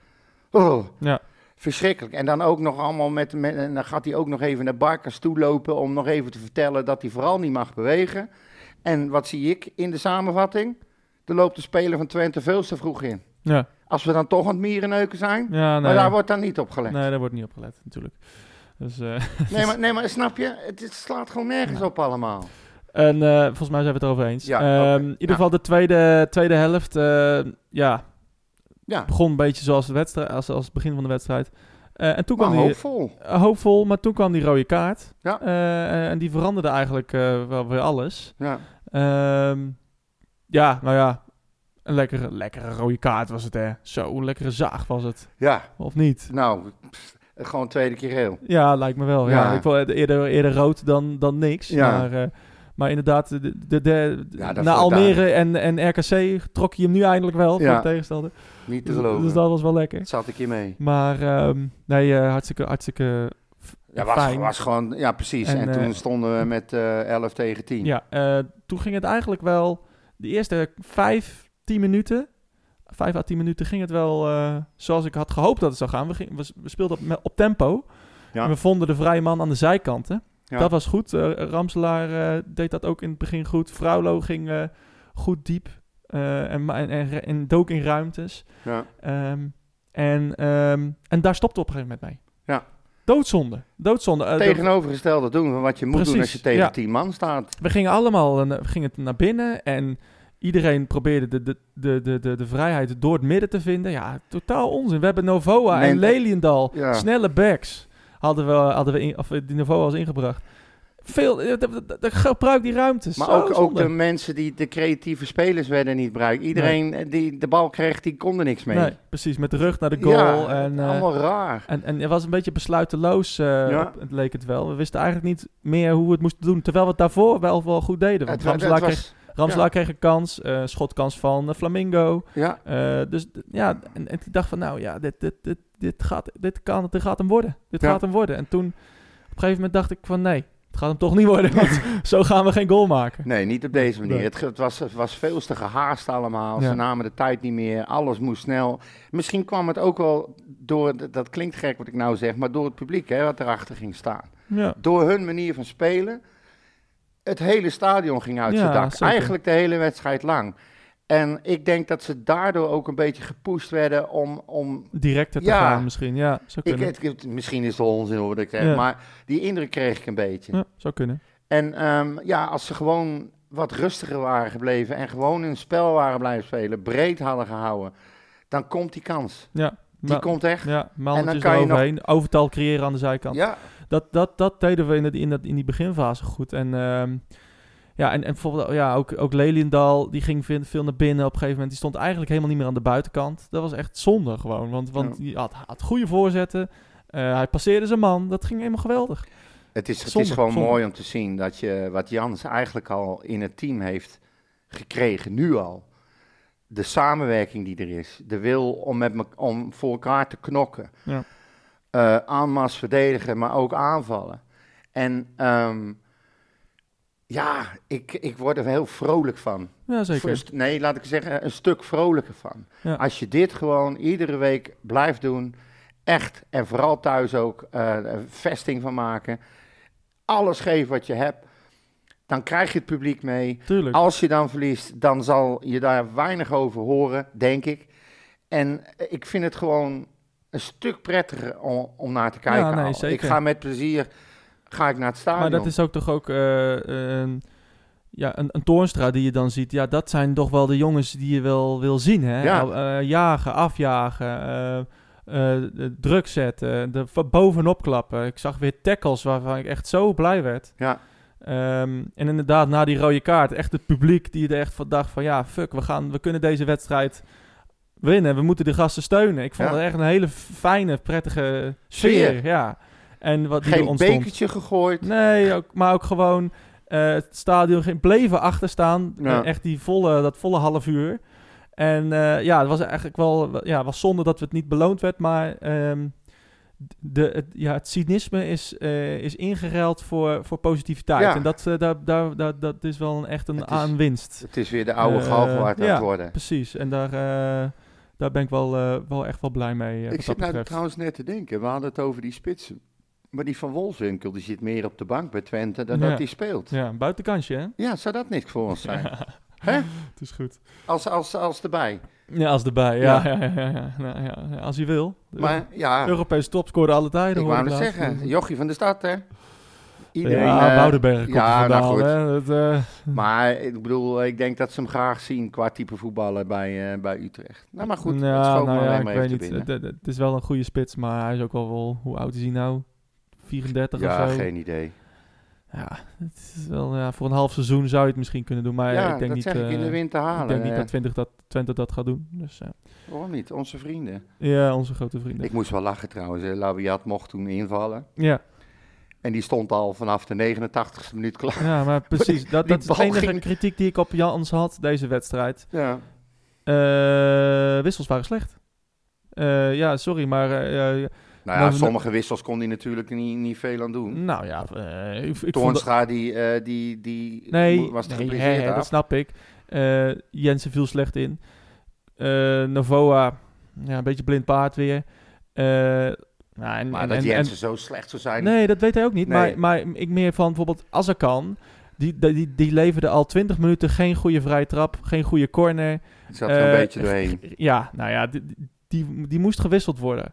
Oh, Ja. Verschrikkelijk. En dan ook nog allemaal met, met... En dan gaat hij ook nog even naar Barkas toe lopen om nog even te vertellen dat hij vooral niet mag bewegen. En wat zie ik in de samenvatting? Er loopt de speler van Twente veel te vroeg in. Ja, Als we dan toch aan het mierenneuken zijn. ja nee, Maar daar wordt dan niet op gelet. nee, daar wordt niet op gelet natuurlijk. Dus, eh, (laughs) Nee, maar, nee, maar snap je? Het, het slaat gewoon nergens op allemaal. En eh, volgens mij zijn we het erover eens. Ja, Ehm. In ieder geval de tweede, tweede helft. eh, ja, Ja, begon een beetje zoals, de wedstrijd, als, als het begin van de wedstrijd. Eh, en toen maar kwam die, hoopvol. eh, hoopvol, maar toen kwam die rode kaart. Ja. Eh, en die veranderde eigenlijk wel weer alles. Ja. Ehm, ja, nou ja, een lekkere, lekkere rode kaart was het, hè. Zo, een lekkere zaag was het. ja, Of niet? nou, pff, gewoon tweede keer heel. Ja, lijkt me wel. Ja. Ja. Ik vond eerder, eerder rood dan, dan niks. Ja. Maar, maar inderdaad, de, de, de, Ja, na Almere en, en RKC trok je hem nu eindelijk wel voor Ja. de tegenstander. Niet te Dus, geloven. dus dat was wel lekker. Dat zat ik hier mee. Maar ehm, nee, eh, hartstikke, hartstikke Ja, was, fijn. was gewoon, ja precies. En, En, toen eh, stonden we met eh 11 tegen 10. Ja, toen ging het eigenlijk wel... De eerste vijf, tien minuten... Vijf à tien minuten ging het wel zoals ik had gehoopt dat het zou gaan. We, we speelden op, tempo. Ja. En we vonden de vrije man aan de zijkanten. Ja. Dat was goed. Eh, Ramselaar eh, deed dat ook in het begin goed. Vrouwlo ging eh, goed diep. en, en, en, en dook in ruimtes. Ja. Ehm, en, ehm, en daar stopte op een gegeven moment mee. Ja. Doodzonde. Doodzonde. De- Tegenovergestelde doen van wat je moet doen als je tegen. 10 man staat. we gingen allemaal we gingen naar binnen en iedereen probeerde de, de, de, de, de, de vrijheid door het midden te vinden. Ja, totaal onzin. We hebben Novoa Nee, en Leliendal, ja. snelle backs, hadden we, hadden we in, of die Novoa was ingebracht. Veel, eh, gebruik die ruimtes. Maar ook, ook de mensen die de creatieve spelers werden niet gebruikt. Iedereen eh, die de bal kreeg, die kon er niks mee. Nee, precies, met de rug naar de goal. Ja, en, eh, allemaal raar. en, en het was een beetje besluiteloos, Ja. op- het leek het wel. We wisten eigenlijk niet meer hoe we het moesten doen, terwijl we het daarvoor wel, wel goed deden. Want Het, kreeg, ja. kreeg een kans, eh, schotkans van Flamingo. ja, dus ja, en, en ik dacht van nou ja, dit, dit, dit, dit, gaat, dit, kan, dit gaat hem worden. Dit Ja. gaat hem worden. En toen op een gegeven moment dacht ik van nee, het gaat hem toch niet worden. Want (laughs) zo gaan we geen goal maken. nee, niet op deze manier. Nee. Het, het, was, het was veel te gehaast allemaal. Ja. Ze namen de tijd niet meer. Alles moest snel. Misschien kwam het ook wel door, dat klinkt gek wat ik nou zeg, maar door het publiek hè, wat erachter ging staan. Ja, Door hun manier van spelen, het hele stadion ging uit Ja, zijn dak. zeker. Eigenlijk de hele wedstrijd lang. En ik denk dat ze daardoor ook een beetje gepusht werden om, om directer te Ja. gaan misschien. Ja, zou Ik, kunnen. het- misschien is het onzin hoor, ik zeg, Ja. maar die indruk kreeg ik een beetje. ja, zou kunnen. En ehm, ja, als ze gewoon wat rustiger waren gebleven en gewoon hun spel waren blijven spelen, breed hadden gehouden, dan komt die kans. Ja, Die komt echt. ja mannetjes kan je nog- eroverheen. Overtal creëren aan de zijkant. Ja, Dat, dat, dat deden we in, in, dat, in die beginfase goed. En ehm, ja, en, en bijvoorbeeld ja, ook, ook Leliendal, die ging veel, naar binnen op een gegeven moment. Die stond eigenlijk helemaal niet meer aan de buitenkant. Dat was echt zonde gewoon. Want, want Ja. die had, had goede voorzetten. Eh, hij passeerde zijn man. Dat ging helemaal geweldig. het is, het is gewoon zonde. mooi om te zien dat je wat Jans eigenlijk al in het team heeft gekregen, nu al. De samenwerking die er is, de wil om, met me, om voor elkaar te knokken. Ja. Eh, aanmas verdedigen, maar ook aanvallen. En ehm, Ja, ik, ik word er heel vrolijk van. Ja, zeker. Nee, laat ik zeggen, een stuk vrolijker van. Ja. Als je dit gewoon iedere week blijft doen, echt, en vooral thuis ook, eh, een vesting van maken, alles geven wat je hebt, dan krijg je het publiek mee. Tuurlijk. Als je dan verliest, dan zal je daar weinig over horen, denk ik. En ik vind het gewoon een stuk prettiger om, om naar te kijken. Ja, nee. Ik ga met plezier ga ik naar het stadion. Maar dat is ook toch ook eh, een, ja, een, een Toornstra die je dan ziet. Ja, dat zijn toch wel de jongens die je wel wil zien. Hè? Ja. Nou, eh, jagen, afjagen, eh, eh, druk zetten, de bovenop klappen. Ik zag weer tackles waarvan ik echt zo blij werd. Ja. Ehm, en inderdaad, na die rode kaart, echt het publiek die er echt van dacht van... Ja, fuck, we, gaan, we kunnen deze wedstrijd winnen. We moeten de gasten steunen. Ik vond Ja. het echt een hele fijne, prettige sfeer. Sfeer. Ja. En wat die Geen ontstond. bekertje gegooid. Nee, ook, maar ook gewoon eh, het stadion ging, bleven achterstaan. Ja. Eh, echt die volle, dat volle half uur. En eh, ja, het was eigenlijk wel ja, was zonde dat het niet beloond werd. Maar ehm, de, het, ja, het cynisme is, eh, is ingeruild voor, voor positiviteit. Ja. En dat, eh, daar, daar, daar, dat is wel een, echt een Het is- aanwinst. Het is weer de oude Eh, galgenwaard aan ja. het worden. Precies. En daar, daar ben ik wel, wel echt wel blij mee. Ik zit nou trouwens net te denken, we hadden het over die spitsen. Maar die van Wolfswinkel, die zit meer op de bank bij Twente dan Ja. dat hij speelt. Ja. Ja, een buitenkantje, hè? zou dat niks voor ons (laughs) zijn? Hè? Het is goed. Als, als, als erbij. Ja, als erbij. Ja, Ja. ja. Ja, ja, ja, Nou, ja, ja, als hij wil. De Maar ja, Europese topscorer alle tijden. ik wou het zeggen, Jochie van de stad, hè? Iedereen, ja, eh, komt ja, nou goed. hè. Dat, eh, Maar ik bedoel, ik denk dat ze hem graag zien qua type voetballen bij, eh, bij Utrecht. Nou, maar goed, ja, het nou ja, ik weet niet. het is wel een goede spits, maar hij is ook wel wel... Hoe oud is hij nou? 34 Ja, of zo? geen idee. Ja, het is wel, ja, voor een half seizoen zou je het misschien kunnen doen. Maar ja, ik denk dat niet, zeg ik in de eh, winter halen. ik denk niet eh. dat, 20 dat Twente dat gaat doen. Dus eh, Waarom niet? Onze vrienden. ja, onze grote vrienden. Ik moest wel lachen trouwens. hè. Labiat mocht toen invallen. Ja, En die stond al vanaf de 89ste minuut klaar. ja, maar (laughs) precies. Dat, dat is de enige ging- kritiek die ik op Jans had, deze wedstrijd. Ja. Wissels waren slecht. Ja, sorry, maar... eh, Nou ja, sommige wissels kon hij natuurlijk niet, niet veel aan doen. nou ja, eh, ik, dat- die, eh, die, die Nee, was nee, hè, af. dat snap ik. Eh, Jensen viel slecht in. Novoa, ja, een beetje blind paard weer. Nou, en, Maar en, dat en- Jensen zo slecht zou zijn. Nee, dat weet hij ook niet. Nee. Maar, maar ik meer van bijvoorbeeld Azarkan. Die, die, die, leverde al 20 minuten geen goede vrije trap, geen goede corner. Het zat er een beetje doorheen. Ja, nou ja, die, die, die moest gewisseld worden.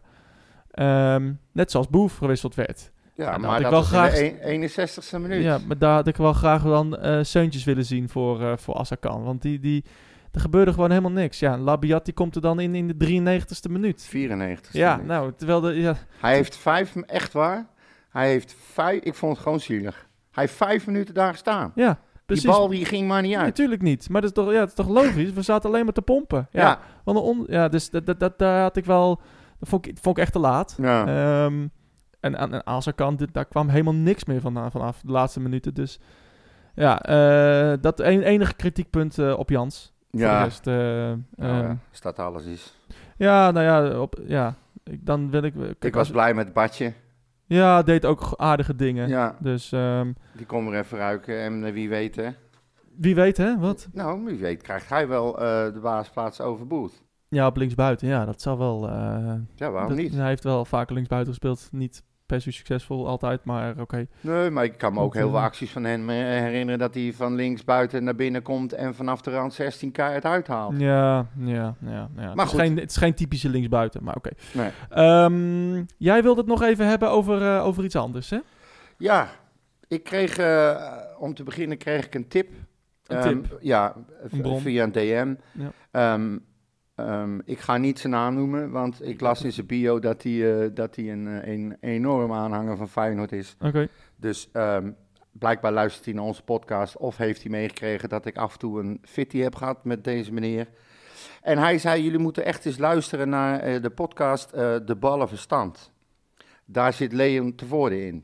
Ehm, net zoals Boef gewisseld werd. Ja, dat maar had ik wel graag- in de een- 61ste minuut. Ja, maar daar had ik wel graag dan eh Seuntjes willen zien voor, eh voor Azarkan. Want die, die, er gebeurde gewoon helemaal niks. Ja, Labiat die komt er dan in in de 93ste minuut. 94ste Ja, minuut. nou, terwijl de... Ja, Hij heeft vijf, echt waar, hij heeft vijf, ik vond het gewoon zielig. Hij heeft vijf minuten daar gestaan. ja precies. Die bal die ging maar niet uit. Natuurlijk niet. Maar dat is, toch, ja, dat is toch logisch? We zaten alleen maar te pompen. Ja, Ja, want on, ja dus dat, dat, dat, daar had ik wel... Dat vond ik, vond ik echt te laat. ja. Ehm, en aan en Azarkan, dit- daar kwam helemaal niks meer van, vanaf de laatste minuten. Dus ja, eh, dat een, enige kritiekpunt eh, op Jans. Voor de ja. rest, eh, ja, staat alles is. Ja, nou ja, op, ja ik, dan wil ik... kijk, Ik was als- blij met Badje. Ja, deed ook aardige dingen. Ja, Dus ehm, die kon er even ruiken en eh, wie weet hè. wie weet, hè? Wat? Nou, wie weet krijgt hij wel eh, de baasplaats overboord. Ja, op linksbuiten. Ja, dat zou wel... eh, Ja, waarom dat- niet? Hij heeft wel vaker linksbuiten gespeeld. Niet per se succesvol altijd, maar oké. Nee, maar ik kan me ook heel veel eh, acties van hem eh, herinneren dat hij van links buiten naar binnen komt en vanaf de rand 16 keihard uithaalt. Ja, ja, ja. ja. het, is goed. geen, het is geen typische linksbuiten, maar oké. Nee. Ehm, jij wilde het nog even hebben over, over iets anders, hè? Ja, ik kreeg, om te beginnen kreeg ik een tip. Een Ehm, tip. Ja, Een via een DM. Ja. Ehm, ehm, ik ga niet zijn naam noemen, want ik las in zijn bio dat hij, eh, dat hij een, eh, een enorm aanhanger van Feyenoord is. Oké. Dus ehm, blijkbaar luistert hij naar onze podcast of heeft hij meegekregen dat ik af en toe een fitty heb gehad met deze meneer. En hij zei, jullie moeten echt eens luisteren naar eh, de podcast De Ballen Verstand. Daar zit Leon Tevoorde in.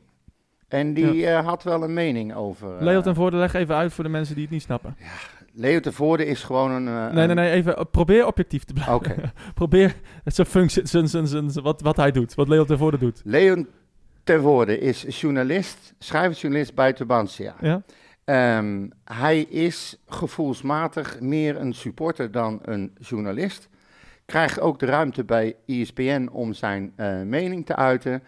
En die had wel een mening over. eh, Leo ten Voorde, leg even uit voor de mensen die het niet snappen. Leo Tevoorde is gewoon een... eh, nee, nee, nee, even. eh, probeer objectief te blijven. Oké. (laughs) probeer zijn functie, zijn, zijn, zijn, zijn- wat, wat hij doet, wat Leo ten Voorde doet. Leon Tevoorde is journalist, schrijversjournalist bij Tubantia. Ja? Ehm, hij is gevoelsmatig meer een supporter dan een journalist. Krijgt ook de ruimte bij ESPN om zijn eh, mening te uiten.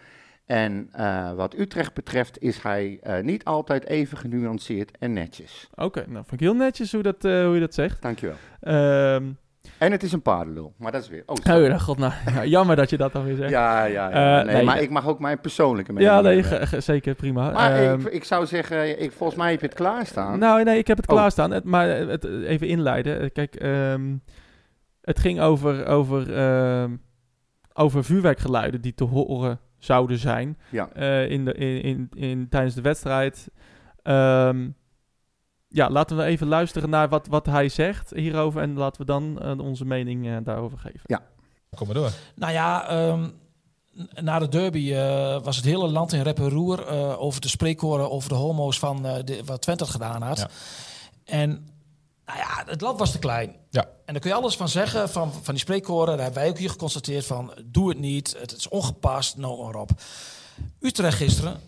En eh, wat Utrecht betreft is hij eh, niet altijd even genuanceerd en netjes. Oké, nou vind ik heel netjes hoe, dat, eh, hoe je dat zegt. Dankjewel. Ehm En het is een paardenlul, maar dat is weer... Oh, oh, sorry. god, nou, ja, (laughs) jammer dat je dat dan weer zegt. ja, ja, ja. Nee, nee, maar ik mag ook mijn persoonlijke mening Ja, nee, zeker, prima. Maar Ehm, ik, ik zou zeggen, ik, volgens mij heb je het klaarstaan. Nou, nee, ik heb het Oh. klaarstaan. Het, maar het, even inleiden. Kijk, ehm, het ging over, over, over vuurwerkgeluiden die te horen zouden zijn Ja. eh, in de, in, in, in, tijdens de wedstrijd. Ehm, ja, laten we even luisteren naar wat, wat hij zegt hierover en laten we dan eh, onze mening eh, daarover geven. Kom maar door. Nou ja, ehm, na de derby eh, was het hele land in rep en roer eh, over de spreekkoren over de homo's van eh, de, wat Twente gedaan had. Ja. En nou ja, het land was te klein. Ja. En daar kun je alles van zeggen, van, van die spreekkoren. Daar hebben wij ook hier geconstateerd van, doe het niet, het is ongepast, noem maar op. Utrecht gisteren,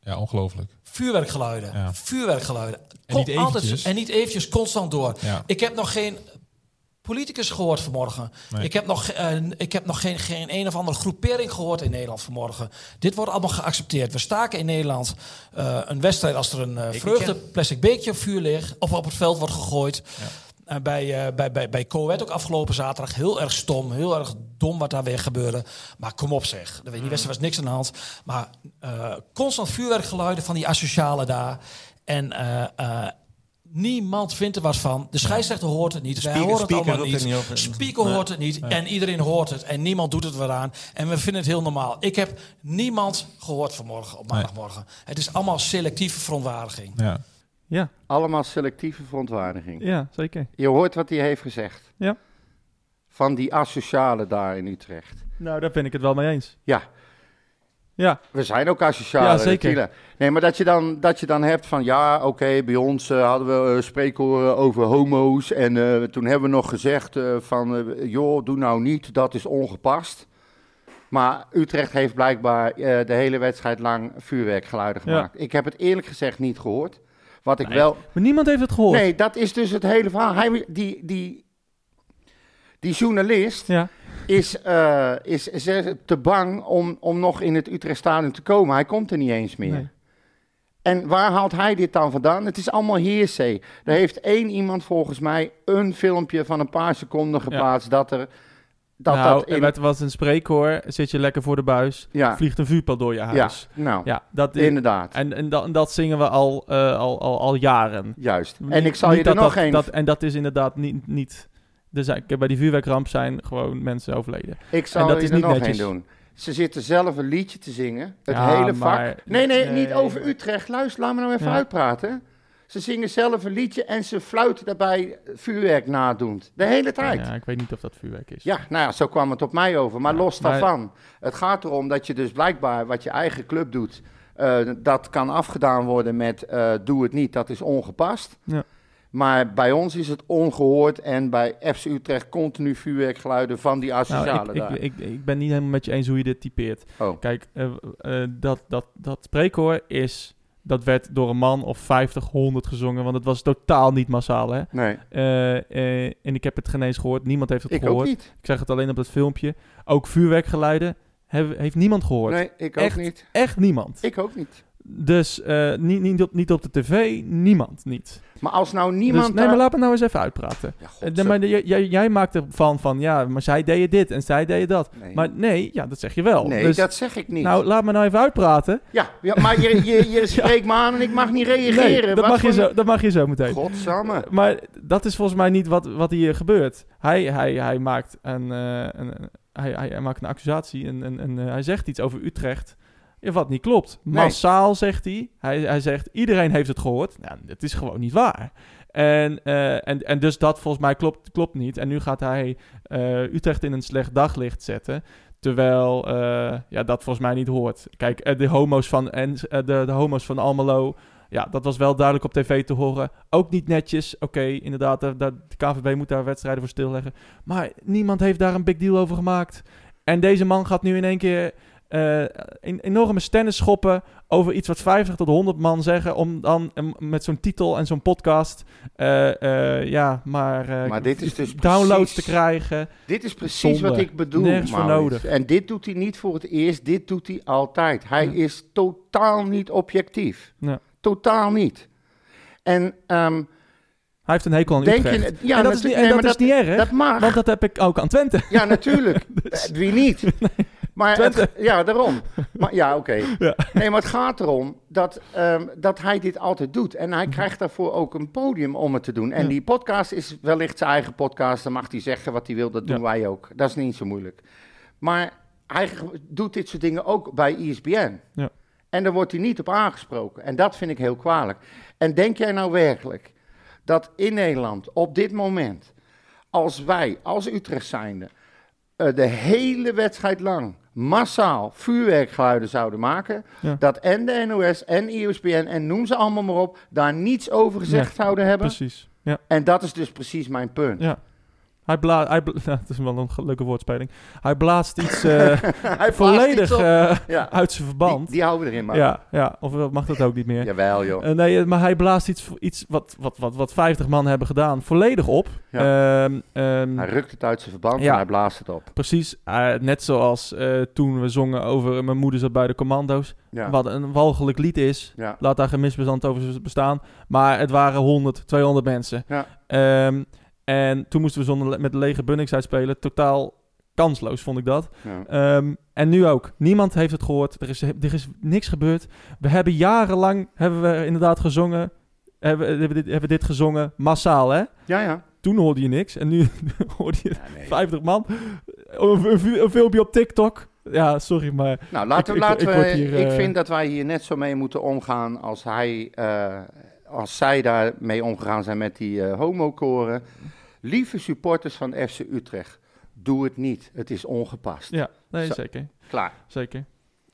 Ja, ongelooflijk. vuurwerkgeluiden, Ja. vuurwerkgeluiden. En niet altijd, eventjes. en niet eventjes constant door. Ja. Ik heb nog geen politicus gehoord vanmorgen. Nee. Ik heb nog, eh, ik heb nog geen, geen een of andere groepering gehoord in Nederland vanmorgen. Dit wordt allemaal geaccepteerd. We staken in Nederland eh, een wedstrijd als er een eh, vreugde plastic beekje op vuur ligt of op het veld wordt gegooid. Eh, bij, eh, bij, bij, bij Coët ook afgelopen zaterdag. Heel erg stom, heel erg dom wat daar weer gebeurde. Maar kom op zeg. Er- Die wedstrijd was niks aan de hand. Maar constant vuurwerkgeluiden van die asocialen daar. En niemand vindt er wat van. De scheidsrechter hoort het niet. Wij Speaker- horen het speaker allemaal niet. niet. Speaker Nee. hoort het niet. En iedereen hoort het. En niemand doet het wat aan. En we vinden het heel normaal. Ik heb niemand gehoord vanmorgen op maandagmorgen. Het is allemaal selectieve verontwaardiging. Ja. Ja, Allemaal selectieve verontwaardiging. ja zeker. Je hoort wat hij heeft gezegd. Ja. Van die asocialen daar in Utrecht. Nou, daar ben ik het wel mee eens. Ja, Ja, we zijn ook asocialen. Ja, zeker. Nee, maar dat je dan, dat je dan hebt van... Ja, oké, bij ons eh, hadden we uh, spreekhoren over homo's. En eh, toen hebben we nog gezegd eh, van... eh, joh, doe nou niet, dat is ongepast. Maar Utrecht heeft blijkbaar eh, de hele wedstrijd lang vuurwerkgeluiden Ja. gemaakt. Ik heb het eerlijk gezegd niet gehoord. Wat ik Nee. wel... maar niemand heeft het gehoord. Nee, dat is dus het hele verhaal. Hij, die, die, die journalist Ja. Is, eh, is, is te bang om, om nog in het Utrecht Stadion te komen. Hij komt er niet eens meer. Nee. En waar haalt hij dit dan vandaan? Het is allemaal heersee. Er heeft één iemand volgens mij een filmpje van een paar seconden geplaatst dat er... Dat nou, dat in, werd- was een spreekhoor, zit je lekker voor de buis, ja, vliegt een vuurpijl door je ja, huis. nou, Ja, dat is, inderdaad. en, en, dat, dat zingen we al, eh, al, al, al jaren. Juist. En ik zal je er dat nog dat, één... dat- En dat is inderdaad niet... niet er bij die vuurwerkramp zijn gewoon mensen overleden. Ik zal En dat is er niet nog netjes. doen. Ze zitten zelf een liedje te zingen. Het Ja, hele vak. maar- Nee, nee, niet over Utrecht. Luister, laat me nou even Ja. uitpraten. Ze zingen zelf een liedje en ze fluiten daarbij vuurwerk nadoend. De hele tijd. Ja. Ja, ik weet niet of dat vuurwerk is. nou ja, zo kwam het op mij over. Maar los maar- daarvan. Het gaat erom dat je dus blijkbaar wat je eigen club doet... eh, dat kan afgedaan worden met eh, doe het niet, dat is ongepast. Ja. Maar bij ons is het ongehoord en bij FC Utrecht continu vuurwerkgeluiden van die asocialen Nou, ik, ik, ik, ik ben niet helemaal met je eens hoe je dit typeert. Oh. Kijk, eh, eh, dat, dat, dat spreekhoor is... Dat werd door een man of 50, 100 gezongen, want het was totaal niet massaal, hè? Nee, Eh, en ik heb het geen eens gehoord. Niemand heeft het ik ook gehoord. niet. Ik zeg het alleen op dat filmpje. Ook vuurwerkgeluiden heeft niemand gehoord. Nee, ik ook Echt? niet. Echt niemand. Ik ook niet. Dus eh, niet, niet, op, niet op de tv, niemand niet. Maar als nou niemand... dus, nee, daar- maar laat me nou eens even uitpraten. Ja, Eh, de- maar de- jij, jij maakt ervan van, ja, maar zij deden dit en zij deden dat. nee. Maar nee, ja, dat zeg je wel. nee, dus, dat zeg ik niet. Nou, laat me nou even uitpraten. ja, ja, maar je, je, je (laughs) spreekt me aan en ik mag niet reageren. Nee, dat mag, je zo, dat mag je zo meteen. Godsamme. Maar dat is volgens mij niet wat, wat hier gebeurt. Hij, hij, hij, maakt een, eh, een, hij, hij, maakt een accusatie en, en, en hij zegt iets over Utrecht. Ja, wat niet klopt. Nee. Massaal zegt hij. hij. Hij zegt iedereen heeft het gehoord. Nou, dat is gewoon niet waar. En, eh, en, en dus dat volgens mij klopt, klopt niet. En nu gaat hij eh, Utrecht in een slecht daglicht zetten. Terwijl eh, ja, dat volgens mij niet hoort. Kijk, de homo's van, en, de, de homo's van Almelo. Ja, dat was wel duidelijk op tv te horen. Ook niet netjes. Oké, inderdaad, de, de KVB moet daar wedstrijden voor stilleggen. Maar niemand heeft daar een big deal over gemaakt. En deze man gaat nu in één keer eh, een enorme stennis schoppen over iets wat 50 tot 100 man zeggen, om dan met zo'n titel en zo'n podcast, eh, eh, ja, maar, Maar dit is dus downloads precies- te krijgen. Dit is precies Zonde. wat ik bedoel, Nergens voor Maurits. nodig. En dit doet hij niet voor het eerst, dit doet hij altijd. Hij Ja. is totaal niet objectief. Ja. Totaal niet. En ehm, Hij heeft een hekel aan denk Utrecht. je... Ja, en dat is niet, en nee, dat maar is niet erg, Dat mag. want dat heb ik ook aan Twente. Ja, natuurlijk. (laughs) Dus- Wie niet? Maar het- Twente. ja, daarom. (laughs) Maar, ja, oké. Ja. Nee, maar het gaat erom dat, ehm, dat hij dit altijd doet. En hij krijgt daarvoor ook een podium om het te doen. En Ja. die podcast is wellicht zijn eigen podcast. Dan mag hij zeggen wat hij wil. Dat doen Ja. wij ook. Dat is niet zo moeilijk. Maar hij doet dit soort dingen ook bij E ESPN. Ja. En daar wordt hij niet op aangesproken. En dat vind ik heel kwalijk. En denk jij nou werkelijk dat in Nederland op dit moment, als wij als Utrecht zijnde, eh, de hele wedstrijd lang massaal vuurwerkgeluiden zouden maken, Ja. dat en de NOS en E ESPN en noem ze allemaal maar op, daar niets over gezegd zouden hebben. Precies. Ja. En dat is dus precies mijn punt. Ja. Hij blaast, hij bla- (laughs) het is wel een leuke woordspeling. Hij blaast iets (laughs) eh, Hij volledig iets eh, ja. uit zijn verband. Die, die houden we erin, maar. ja, ja, of mag dat ook niet meer? Jawel, joh. Eh, nee, maar hij blaast iets, iets wat, wat, wat, wat 50 man hebben gedaan, volledig op. Ehm, ehm, Hij rukt het uit zijn verband Ja. en hij blaast het op. precies, net zoals toen we zongen over Mijn moeder zat bij de commando's. Wat een walgelijk lied is. Laat daar geen misbestand over bestaan. Maar het waren 100, 200 mensen. Ja. Ehm, en toen moesten we zonder, met lege Bunnings uitspelen. Totaal kansloos, vond ik dat. Ja. Ehm, en nu ook. Niemand heeft het gehoord. Er is, er is niks gebeurd. We hebben jarenlang, hebben we inderdaad gezongen. Hebben, hebben, dit, hebben dit gezongen, massaal hè. ja, ja. Toen hoorde je niks. En nu (laughs) hoorde je Ja, nee. 50 man. Een, een, filmpje op TikTok. Ja, sorry, maar... Nou, laten Ik- laten ik we, word hier, ik eh, vind dat wij hier net zo mee moeten omgaan als hij, eh, als zij daarmee omgegaan zijn met die eh homokoren. Lieve supporters van FC Utrecht, doe het niet. Het is ongepast. Ja, nee, Zo. zeker. Klaar. Zeker.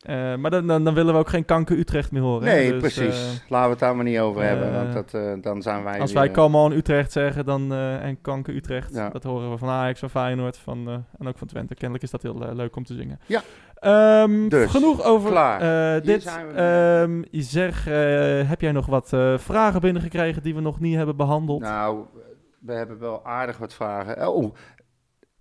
Eh, maar dan, dan, dan willen we ook geen kanker Utrecht meer horen. Nee, Dus, precies. eh, Laten we het daar maar niet over eh, hebben, want dat, eh, dan zijn wij als weer- wij Come on Utrecht zeggen dan, eh, en kanker Utrecht, Ja. dat horen we van Ajax, van Feyenoord van, eh, en ook van Twente. Kennelijk is dat heel eh, leuk om te zingen. Ja. Ehm, Dus, genoeg over eh, dit. Ehm, je zeg, eh, heb jij nog wat eh, vragen binnengekregen die we nog niet hebben behandeld? Nou, we hebben wel aardig wat vragen. Oh,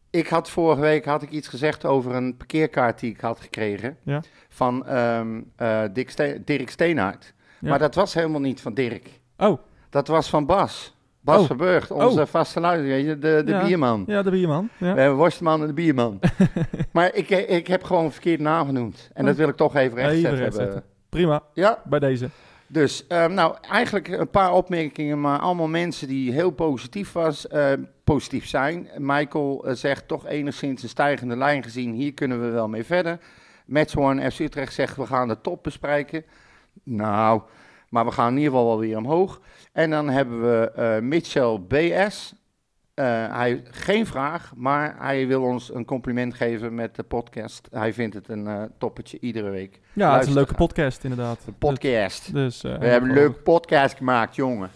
ik had vorige week had ik iets gezegd over een parkeerkaart die ik had gekregen. Ja. Van ehm, eh, Dick Ste- Dirk Steenaert. Ja. Maar dat was helemaal niet van Dirk. Oh, Dat was van Bas. Bas Oh. Verburgt, onze Oh. vaste luister, weet je, de, de Ja. bierman. ja, de bierman. Ja. We hebben Worstman en de bierman. (laughs) maar ik, ik heb gewoon een verkeerde naam genoemd. En dat wil ik toch even rechtzetten. Even hebben. rechtzetten. Prima, Ja, bij deze. Dus, ehm, nou, eigenlijk een paar opmerkingen, maar allemaal mensen die heel positief, was, eh, positief zijn. Michael eh, zegt toch enigszins een stijgende lijn gezien, hier kunnen we wel mee verder. Match One FC Utrecht zegt, we gaan de top bespreken. Nou, maar we gaan in ieder geval wel weer omhoog. En dan hebben we eh, Mitchell BS. Eh, hij geen vraag, maar hij wil ons een compliment geven met de podcast. Hij vindt het een eh toppetje iedere week. Ja, het is een leuke podcast inderdaad. De podcast. Dus, eh, We hebben een leuke podcast gemaakt, jongen.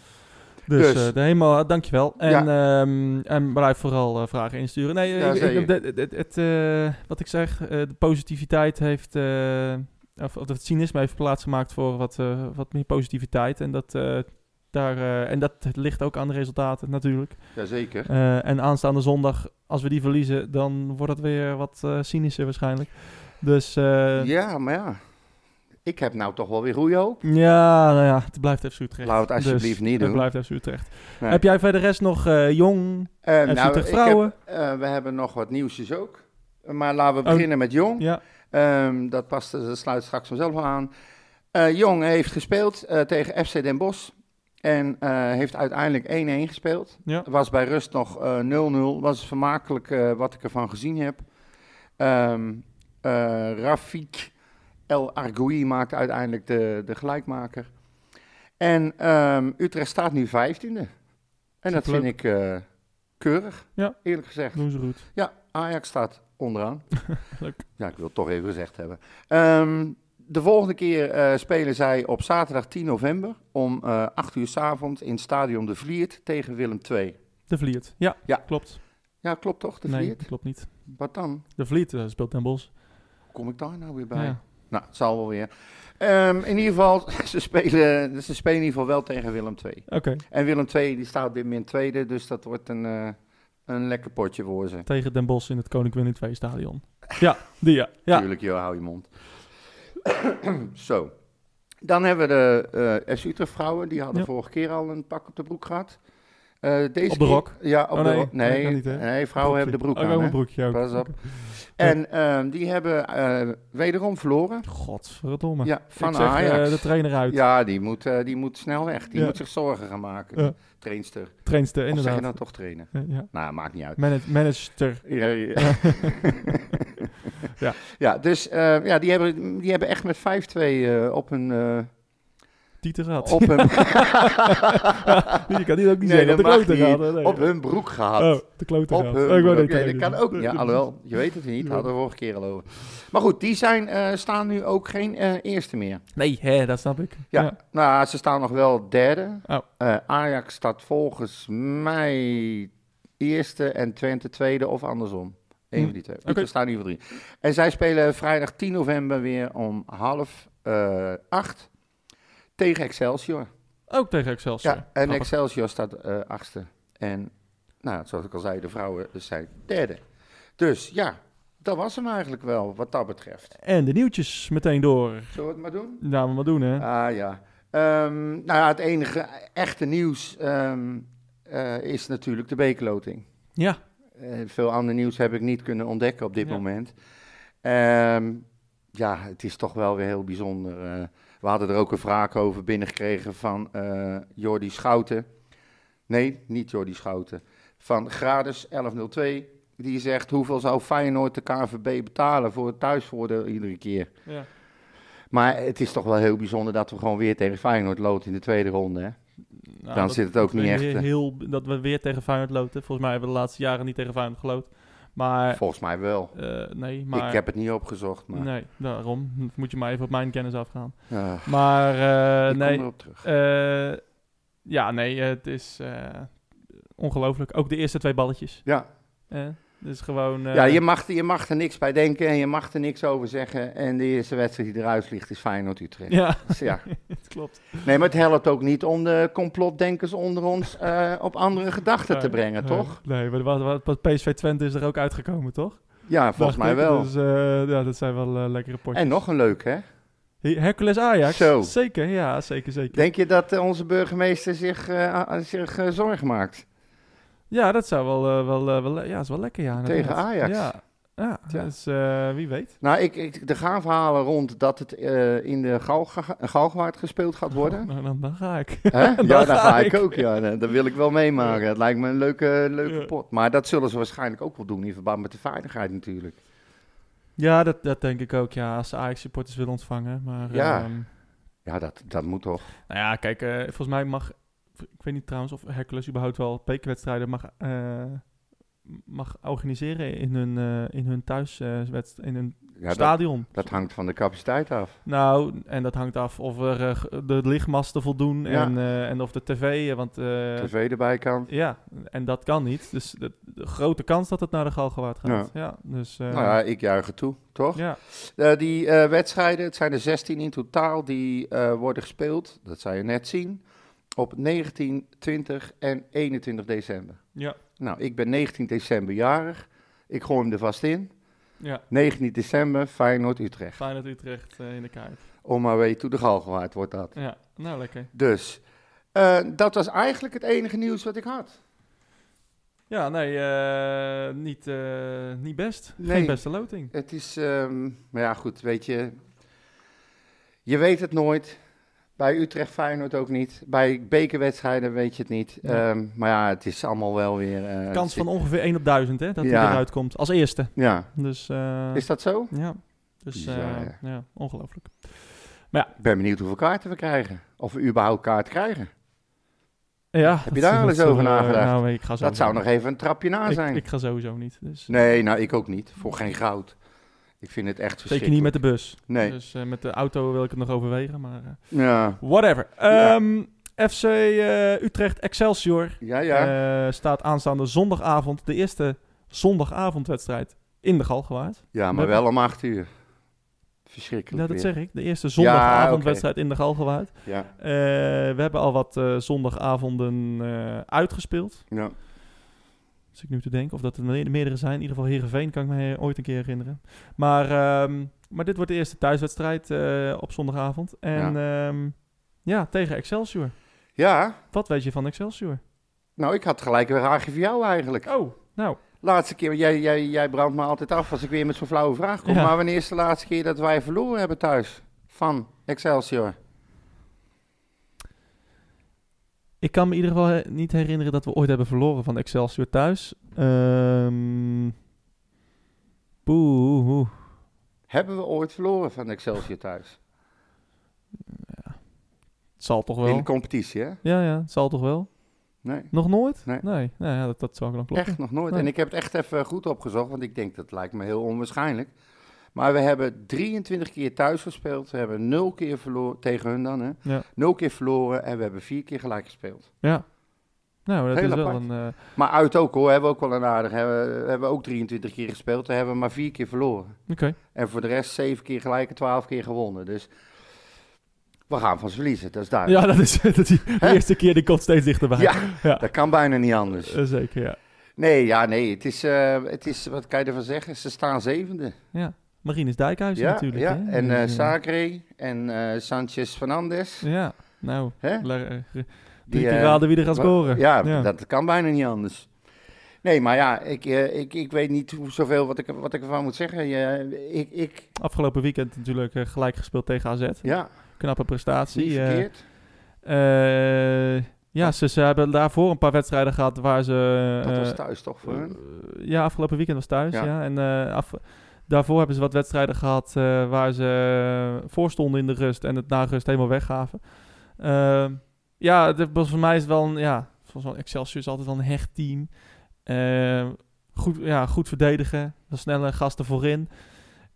Dus, Dus. de helemaal, uh, dankjewel. En, ehm, en blijf vooral vragen insturen. Nee, Ja, ik- zeker. ik- het, wat ik zeg, de positiviteit heeft, of, of het cynisme heeft plaatsgemaakt voor wat, wat meer positiviteit. En dat, daar, eh, en dat ligt ook aan de resultaten natuurlijk. Jazeker. Eh, en aanstaande zondag, als we die verliezen, dan wordt het weer wat eh, cynischer waarschijnlijk. Dus ja. ja, maar ja. Ik heb nou toch wel weer goede hoop. nou ja, het blijft FC Utrecht. Laat het alsjeblieft niet Het doen. blijft FC Utrecht. Nee. Heb jij verder rest nog jong? Eh, FC Utrecht ik vrouwen? heb, we hebben nog wat nieuwsjes ook. Maar laten we Oh. beginnen met Jong. Ja, Ehm, dat past, dat sluit straks vanzelf wel aan. Jong heeft gespeeld tegen FC Den Bosch. En eh, heeft uiteindelijk 1-1 gespeeld. ja. Was bij rust nog eh, 0-0. Was vermakelijk eh, wat ik ervan gezien heb. Ehm eh, Rafik El Argoui maakte uiteindelijk de, de gelijkmaker. En ehm, Utrecht staat nu 15e. En dat vind ik eh, keurig, Ja. eerlijk gezegd. Doen ze goed. Ja, Ajax staat onderaan. (laughs) Leuk. Ja, ik wil het toch even gezegd hebben. Ehm, de volgende keer eh, spelen zij op zaterdag 10 november om eh 8 uur s avonds in Stadion De Vliert tegen Willem II. De Vliert. Ja, Ja. klopt. Ja, klopt toch, De nee, Vliert? dat klopt niet. Wat dan? De Vliet eh, speelt Den Bosch. kom ik daar nou weer bij? Ja. Nou, het zal wel weer. Ehm, in ieder geval, (laughs) ze spelen, ze spelen in ieder geval wel tegen Willem II. Oké, En Willem II die staat op dit moment tweede, dus dat wordt een, eh, een lekker potje voor ze. tegen Den Bosch in het Koninklijk Willem II stadion. Ja, die ja. Ja, Tuurlijk, joh, hou je mond. (coughs) Zo. Dan hebben we de eh FC Utrecht vrouwen, die hadden Ja. vorige keer al een pak op de broek gehad. Eh, deze Op de keer- rok? Ja, op Oh, de nee. rok. Nee, Nee, niet, nee, vrouwen hebben de broek Oh, aan. een broekje ook. Pas op. En ehm, die hebben eh, wederom verloren. Godverdomme. Ja, van zeg, Ajax. eh, de trainer uit. Ja, die moet, eh, die moet snel weg. Die Ja. moet zich zorgen gaan maken. Trainster. Trainster, Of zeg je inderdaad. nou toch trainen? Ja. Nou, maakt niet uit. Manage- Manager. Ja, (laughs) (laughs) ja. (laughs) Ja. dus eh, ja, die, hebben, die hebben echt met 5-2 eh, op hun... eh, Tieten gehad. op hun, (laughs) (laughs) Je kan die ook niet Nee, zeggen. dat De klote niet. gehad. Nee. op hun broek gehad. Oh, de klote Op gehad. hun Oh, ik broek. Nee, dat kan ook. Ja, alhoewel, je weet het niet. Hadden we vorige keer al over. Maar goed, die zijn, staan nu ook geen eerste meer. Nee, hè, dat snap ik. Ja, nou, ze staan nog wel derde. Oh. Ajax staat volgens mij eerste en Twente tweede of andersom. Eén Hm. van die twee. Oké. Er staan in ieder geval drie. En zij spelen vrijdag 10 november weer om half eh, acht tegen Excelsior. Ook tegen Excelsior. Ja, en Grappig. Excelsior staat eh, achtste. En, nou, zoals ik al zei, de vrouwen zijn derde. Dus ja, dat was hem eigenlijk wel, wat dat betreft. En de nieuwtjes meteen door. Zullen we het maar doen? Laten we maar doen, hè. Ah ja. Ehm, nou ja, het enige echte nieuws ehm, eh, is natuurlijk de bekerloting. Ja. Eh, veel ander nieuws heb ik niet kunnen ontdekken op dit Ja. moment. Ehm, ja, het is toch wel weer heel bijzonder. Eh, we hadden er ook een vraag over binnengekregen van eh Jordi Schouten. Nee, niet Jordi Schouten. Van Grades 1102. Die zegt, hoeveel zou Feyenoord de KVB betalen voor het thuisvoordeel iedere keer? ja. Maar het is toch wel heel bijzonder dat we gewoon weer tegen Feyenoord loten in de tweede ronde. Hè? Nou, Dan zit het ook niet echt, Heel, hè. heel- dat we weer tegen Feyenoord loten. Volgens mij hebben we de laatste jaren niet tegen Feyenoord geloot. Maar, Volgens mij wel. eh, nee, maar... Ik heb het niet opgezocht, maar Nee, daarom. Moet je maar even op mijn kennis afgaan. ja, Maar, eh, nee. kom erop terug. eh, ja, nee, het is eh, ongelooflijk. Ook de eerste twee balletjes. ja. Eh, dus gewoon... eh, ja, je mag, je mag er niks bij denken en je mag er niks over zeggen. En de eerste wedstrijd die eruit vliegt is Feyenoord-Utrecht. Ja, Dus ja. (laughs) het klopt. Nee, maar het helpt ook niet om de complotdenkers onder ons eh, op andere gedachten te brengen, toch? Nee, maar wat, wat, wat PSV Twente is er ook uitgekomen, toch? Ja, volgens Dacht mij ik. wel. Dus eh, ja, dat zijn wel eh, lekkere potjes. En nog een leuk, hè? He- Hercules Ajax? Zo. Zeker, ja, zeker, zeker. Denk je dat eh, onze burgemeester zich, eh, zich eh, zorgen maakt? Ja, dat zou wel, eh, wel, eh, wel, ja, is wel lekker, ja. inderdaad. Tegen Ajax? Ja, ja dus eh, wie weet. Nou, ik, ik, er gaan verhalen rond dat het in de Galgenwaard gespeeld gaat worden. Nou, dan, dan ga ik. (laughs) Ja, Dan ga ga ik ik. ook. Ja, dat wil ik wel meemaken. Het lijkt me een leuke, leuke Ja. pot. Maar dat zullen ze waarschijnlijk ook wel doen in verband met de veiligheid natuurlijk. Ja, dat, dat denk ik ook, ja, als de Ajax-supporters willen ontvangen. Maar, Ja. ehm, Ja, dat, dat moet toch. nou ja, kijk, volgens mij mag... Ik weet niet trouwens of Hercules überhaupt wel bekerwedstrijden mag, eh, mag organiseren in hun, eh in hun thuiswedst in hun Ja, stadion. dat hangt van de capaciteit af. Nou, en dat hangt af of er eh, de lichtmasten voldoen Ja. en, en of de tv, want... TV erbij kan. Ja, en dat kan niet. Dus de, de grote kans dat het naar de Galgenwaard gaat. Ja, dus... nou ja, ik juich het toe, toch? ja. Die wedstrijden, het zijn er 16 in totaal, die worden gespeeld. Dat zou je net zien. Op 19, 20 en 21 december. Ja, Nou, ik ben 19 december jarig. Ik gooi hem er vast in. ja. 19 december, Feyenoord-Utrecht. Feyenoord Utrecht eh, in de Kuip. Om maar way to de Galgenwaard wordt dat. Ja, nou lekker. Dus, eh, dat was eigenlijk het enige nieuws wat ik had. Ja, nee, eh, niet, niet best. Nee. Geen beste loting. Het is, ehm, maar ja goed, weet je, je weet het nooit. Bij Utrecht Feyenoord ook niet. Bij bekerwedstrijden weet je het niet. Ehm, maar ja, het is allemaal wel weer... eh, Kans van ongeveer 1 op 1000, hè, dat hij Ja. eruit komt. Als eerste. Ja, Dus, eh, is dat zo? ja. Dus, eh, ja. ja, ongelooflijk. Ik ben benieuwd hoeveel kaarten we krijgen. Of we überhaupt kaart krijgen. Ja, Heb je daar dat eens over nagedacht? Nou, ik Dat zou nog even een trapje na ik, zijn. ik ga sowieso niet. Dus. Nee, nou ik ook niet. Voor geen goud. Ik vind het echt Zeker niet met de bus. Nee. Dus eh, met de auto wil ik het nog overwegen, maar eh, Ja, whatever. Ja. Ehm, FC eh, Utrecht Excelsior ja, ja. staat aanstaande zondagavond, de eerste zondagavondwedstrijd in de Galgenwaard. ja, maar we- wel om acht uur. Verschrikkelijk Ja, dat weer. zeg ik. De eerste zondagavondwedstrijd in de Galgenwaard. Ja, we hebben al wat zondagavonden uitgespeeld. ja. Dus ik nu te denken of dat er me- meerdere zijn. In ieder geval Heerenveen kan ik me ooit een keer herinneren. Maar, ehm, maar dit wordt de eerste thuiswedstrijd eh, op zondagavond. En ja. ja, tegen Excelsior. ja, Wat weet je van Excelsior? nou ik had gelijk weer vraagje voor jou eigenlijk. Oh, nou. Laatste keer, jij, jij, jij brandt me altijd af als ik weer met zo'n flauwe vraag kom. Ja. Maar wanneer is de laatste keer dat wij verloren hebben thuis? Van Excelsior. Ik kan me in ieder geval he- niet herinneren dat we ooit hebben verloren van Excelsior thuis. Boe. Hebben we ooit verloren van Excelsior thuis? Het zal toch In wel. de competitie, hè? Ja, ja, het zal toch wel. Nee, Nog nooit? Nee. Nee, nou ja, dat, dat zou dan kloppen. echt nog nooit. Nee. En ik heb het echt even goed opgezocht, want ik denk dat lijkt me heel onwaarschijnlijk. Maar we hebben 23 keer thuis gespeeld. We hebben 0 keer verloren, tegen hun dan, hè? Ja. 0 keer verloren en we hebben 4 keer gelijk gespeeld. Ja. Nou, dat Heel is wel een... eh, Maar uit ook hoor, hebben we ook wel een aardig. Hebben, we hebben ook 23 keer gespeeld. Daar hebben we maar 4 keer verloren. Oké. En voor de rest 7 keer gelijk en 12 keer gewonnen. Dus we gaan van ze verliezen, dat is duidelijk. Ja, dat is, (laughs) dat is Hè? eerste keer die komt steeds dichterbij. Ja, ja. dat kan bijna niet anders. Eh, zeker, ja. Nee, ja, nee. Het is, eh, het is, wat kan je ervan zeggen? Ze staan zevende. Marinus Dijkhuizen Ja, natuurlijk. ja. hè. en eh, Sacre en eh, Sanchez Fernandez. Ja, nou, Hè? drie Die, keer raden wie er gaat scoren. Ja, dat kan bijna niet anders. Nee, maar ja, ik, ik, ik weet niet hoe, zoveel wat ik, wat ik ervan moet zeggen. Je, ik, ik, Afgelopen weekend natuurlijk gelijk gespeeld tegen AZ. ja, Knappe prestatie. niet verkeerd. ja, ze, ze hebben daarvoor een paar wedstrijden gehad waar ze... Dat was thuis toch voor hun? ja, afgelopen weekend was thuis. Ja. Ja. En eh, af, daarvoor hebben ze wat wedstrijden gehad eh, waar ze voorstonden in de rust en het na rust helemaal weggaven. Ehm, ja, was voor mij is het wel een, ja, volgens mij Excelsior is altijd wel een hecht team. Ehm, goed, ja, goed verdedigen, wel snelle gasten voorin.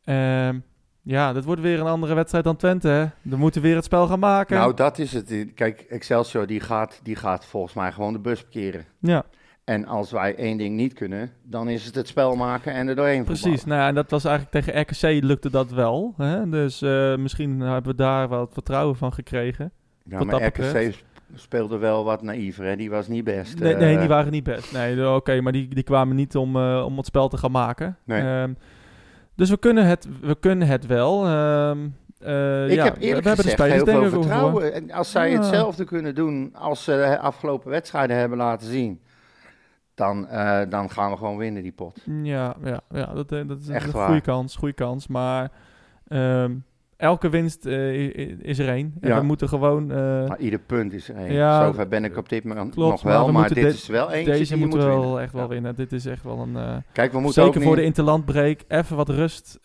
Ehm, ja, dit wordt weer een andere wedstrijd dan Twente. Hè? We moeten weer het spel gaan maken. Nou, dat is het. Kijk, Excelsior die gaat, die gaat volgens mij gewoon de bus parkeren. ja, En als wij één ding niet kunnen, dan is het het spel maken en er doorheen precies. voetballen. Nou, ja, en dat was eigenlijk tegen RKC lukte dat wel. Hè? Dus eh, misschien hebben we daar het vertrouwen van gekregen. Ja, wat maar RKC speelde wel wat naïver, hè? Die was niet best. Nee, eh, nee die waren niet best. Nee, oké, maar die, die kwamen niet om, eh, om het spel te gaan maken. Nee. Ehm, dus we kunnen het, we kunnen het wel. Ehm, eh, Ik ja, heb eerlijk we gezegd heel veel vertrouwen. En als zij Ja. hetzelfde kunnen doen als ze de afgelopen wedstrijden hebben laten zien, dan, eh, dan gaan we gewoon winnen die pot. Ja, ja, ja dat, eh, dat is Echt een goede kans, goede kans. Maar ehm, elke winst eh, is er één. En Ja. we moeten gewoon... Maar ieder punt is er één. Ja, Zover ben ik op dit moment klopt, nog wel, we maar, dit de- is wel eentje deze die moet we wel winnen. echt wel Ja. winnen. Dit is echt wel een... Kijk, we moeten zeker ook voor de interlandbreek. Even wat rust.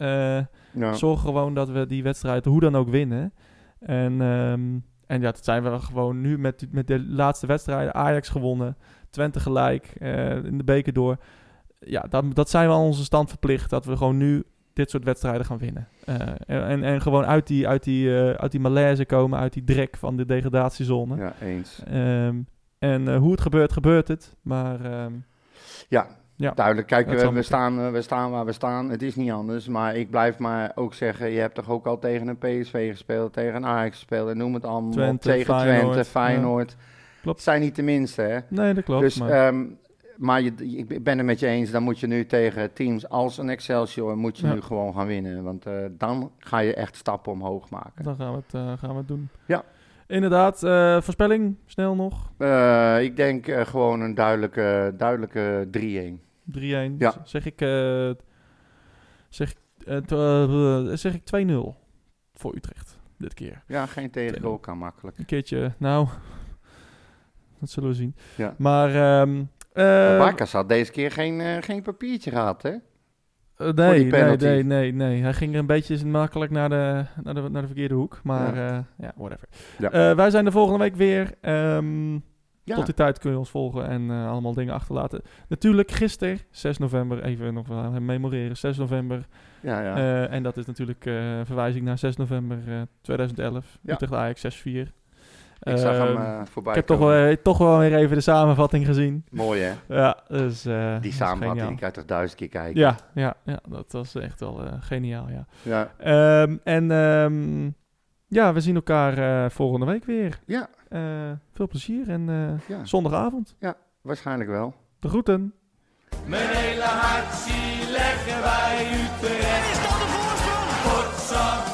Zorg gewoon dat we die wedstrijd hoe dan ook winnen. En, ehm, en ja, dat zijn we gewoon nu met, met de laatste wedstrijden. Ajax gewonnen, Twente gelijk, eh, in de beker door. Ja, dat, dat zijn we aan onze stand verplicht. Dat we gewoon nu dit soort wedstrijden gaan winnen. Eh, en, en gewoon uit die, uit, die, eh, uit die malaise komen, uit die drek van de degradatiezone. Ja, eens. Ehm, en hoe het gebeurt, gebeurt het. Maar ehm, Ja, Ja. duidelijk. Kijk, we, we, staan, we staan waar we staan. Het is niet anders. Maar ik blijf maar ook zeggen, je hebt toch ook al tegen een PSV gespeeld, tegen een Ajax gespeeld. En noem het allemaal. Twente, Tegen Feyenoord, Twente, Feyenoord. Klopt. Zijn niet de minste, hè? nee, dat klopt. dus, maar, ehm, maar je, ik ben het met je eens, dan moet je nu tegen teams als een Excelsior, moet je Ja. nu gewoon gaan winnen. Want eh, dan ga je echt stappen omhoog maken. dan gaan we het, eh, gaan we het doen. Ja. Inderdaad, eh, voorspelling, snel nog. Ik denk gewoon een duidelijke, duidelijke 3-1. 3-1. Ja. Zeg ik, zeg, zeg ik 2-0 voor Utrecht dit keer. Ja, geen tegengoal kan makkelijk. Een keertje, nou, dat zullen we zien. Ja. Maar, Barkas had deze keer geen, eh, geen papiertje gehad, hè? eh, nee, nee, nee, nee, nee. Hij ging een beetje makkelijk naar de, naar de, naar de verkeerde hoek. Maar ja, ja whatever. Ja. Wij zijn de volgende week weer. Ehm, Ja. Tot die tijd kun je ons volgen en allemaal dingen achterlaten. Natuurlijk gisteren, 6 november, even nog wel memoreren, 6 november. ja, ja. En dat is natuurlijk verwijzing naar 6 november eh, 2011. Ja. Utrecht Ajax 6-4. Ik zag hem eh, voorbij ik heb toch wel, eh, toch wel weer even de samenvatting gezien. Mooi hè? Ja, dus, eh, Die samenvatting, die kan je toch duizend keer kijken? Ja, ja, ja, dat was echt wel eh, geniaal, ja. Ja. Ehm, en ehm, ja, we zien elkaar eh, volgende week weer. Ja. Eh, veel plezier en eh, Ja. zondagavond. Waarschijnlijk wel. De groeten. Mijn hele hart zie leggen wij Utrecht. Is dat de voorsprong? Potsa,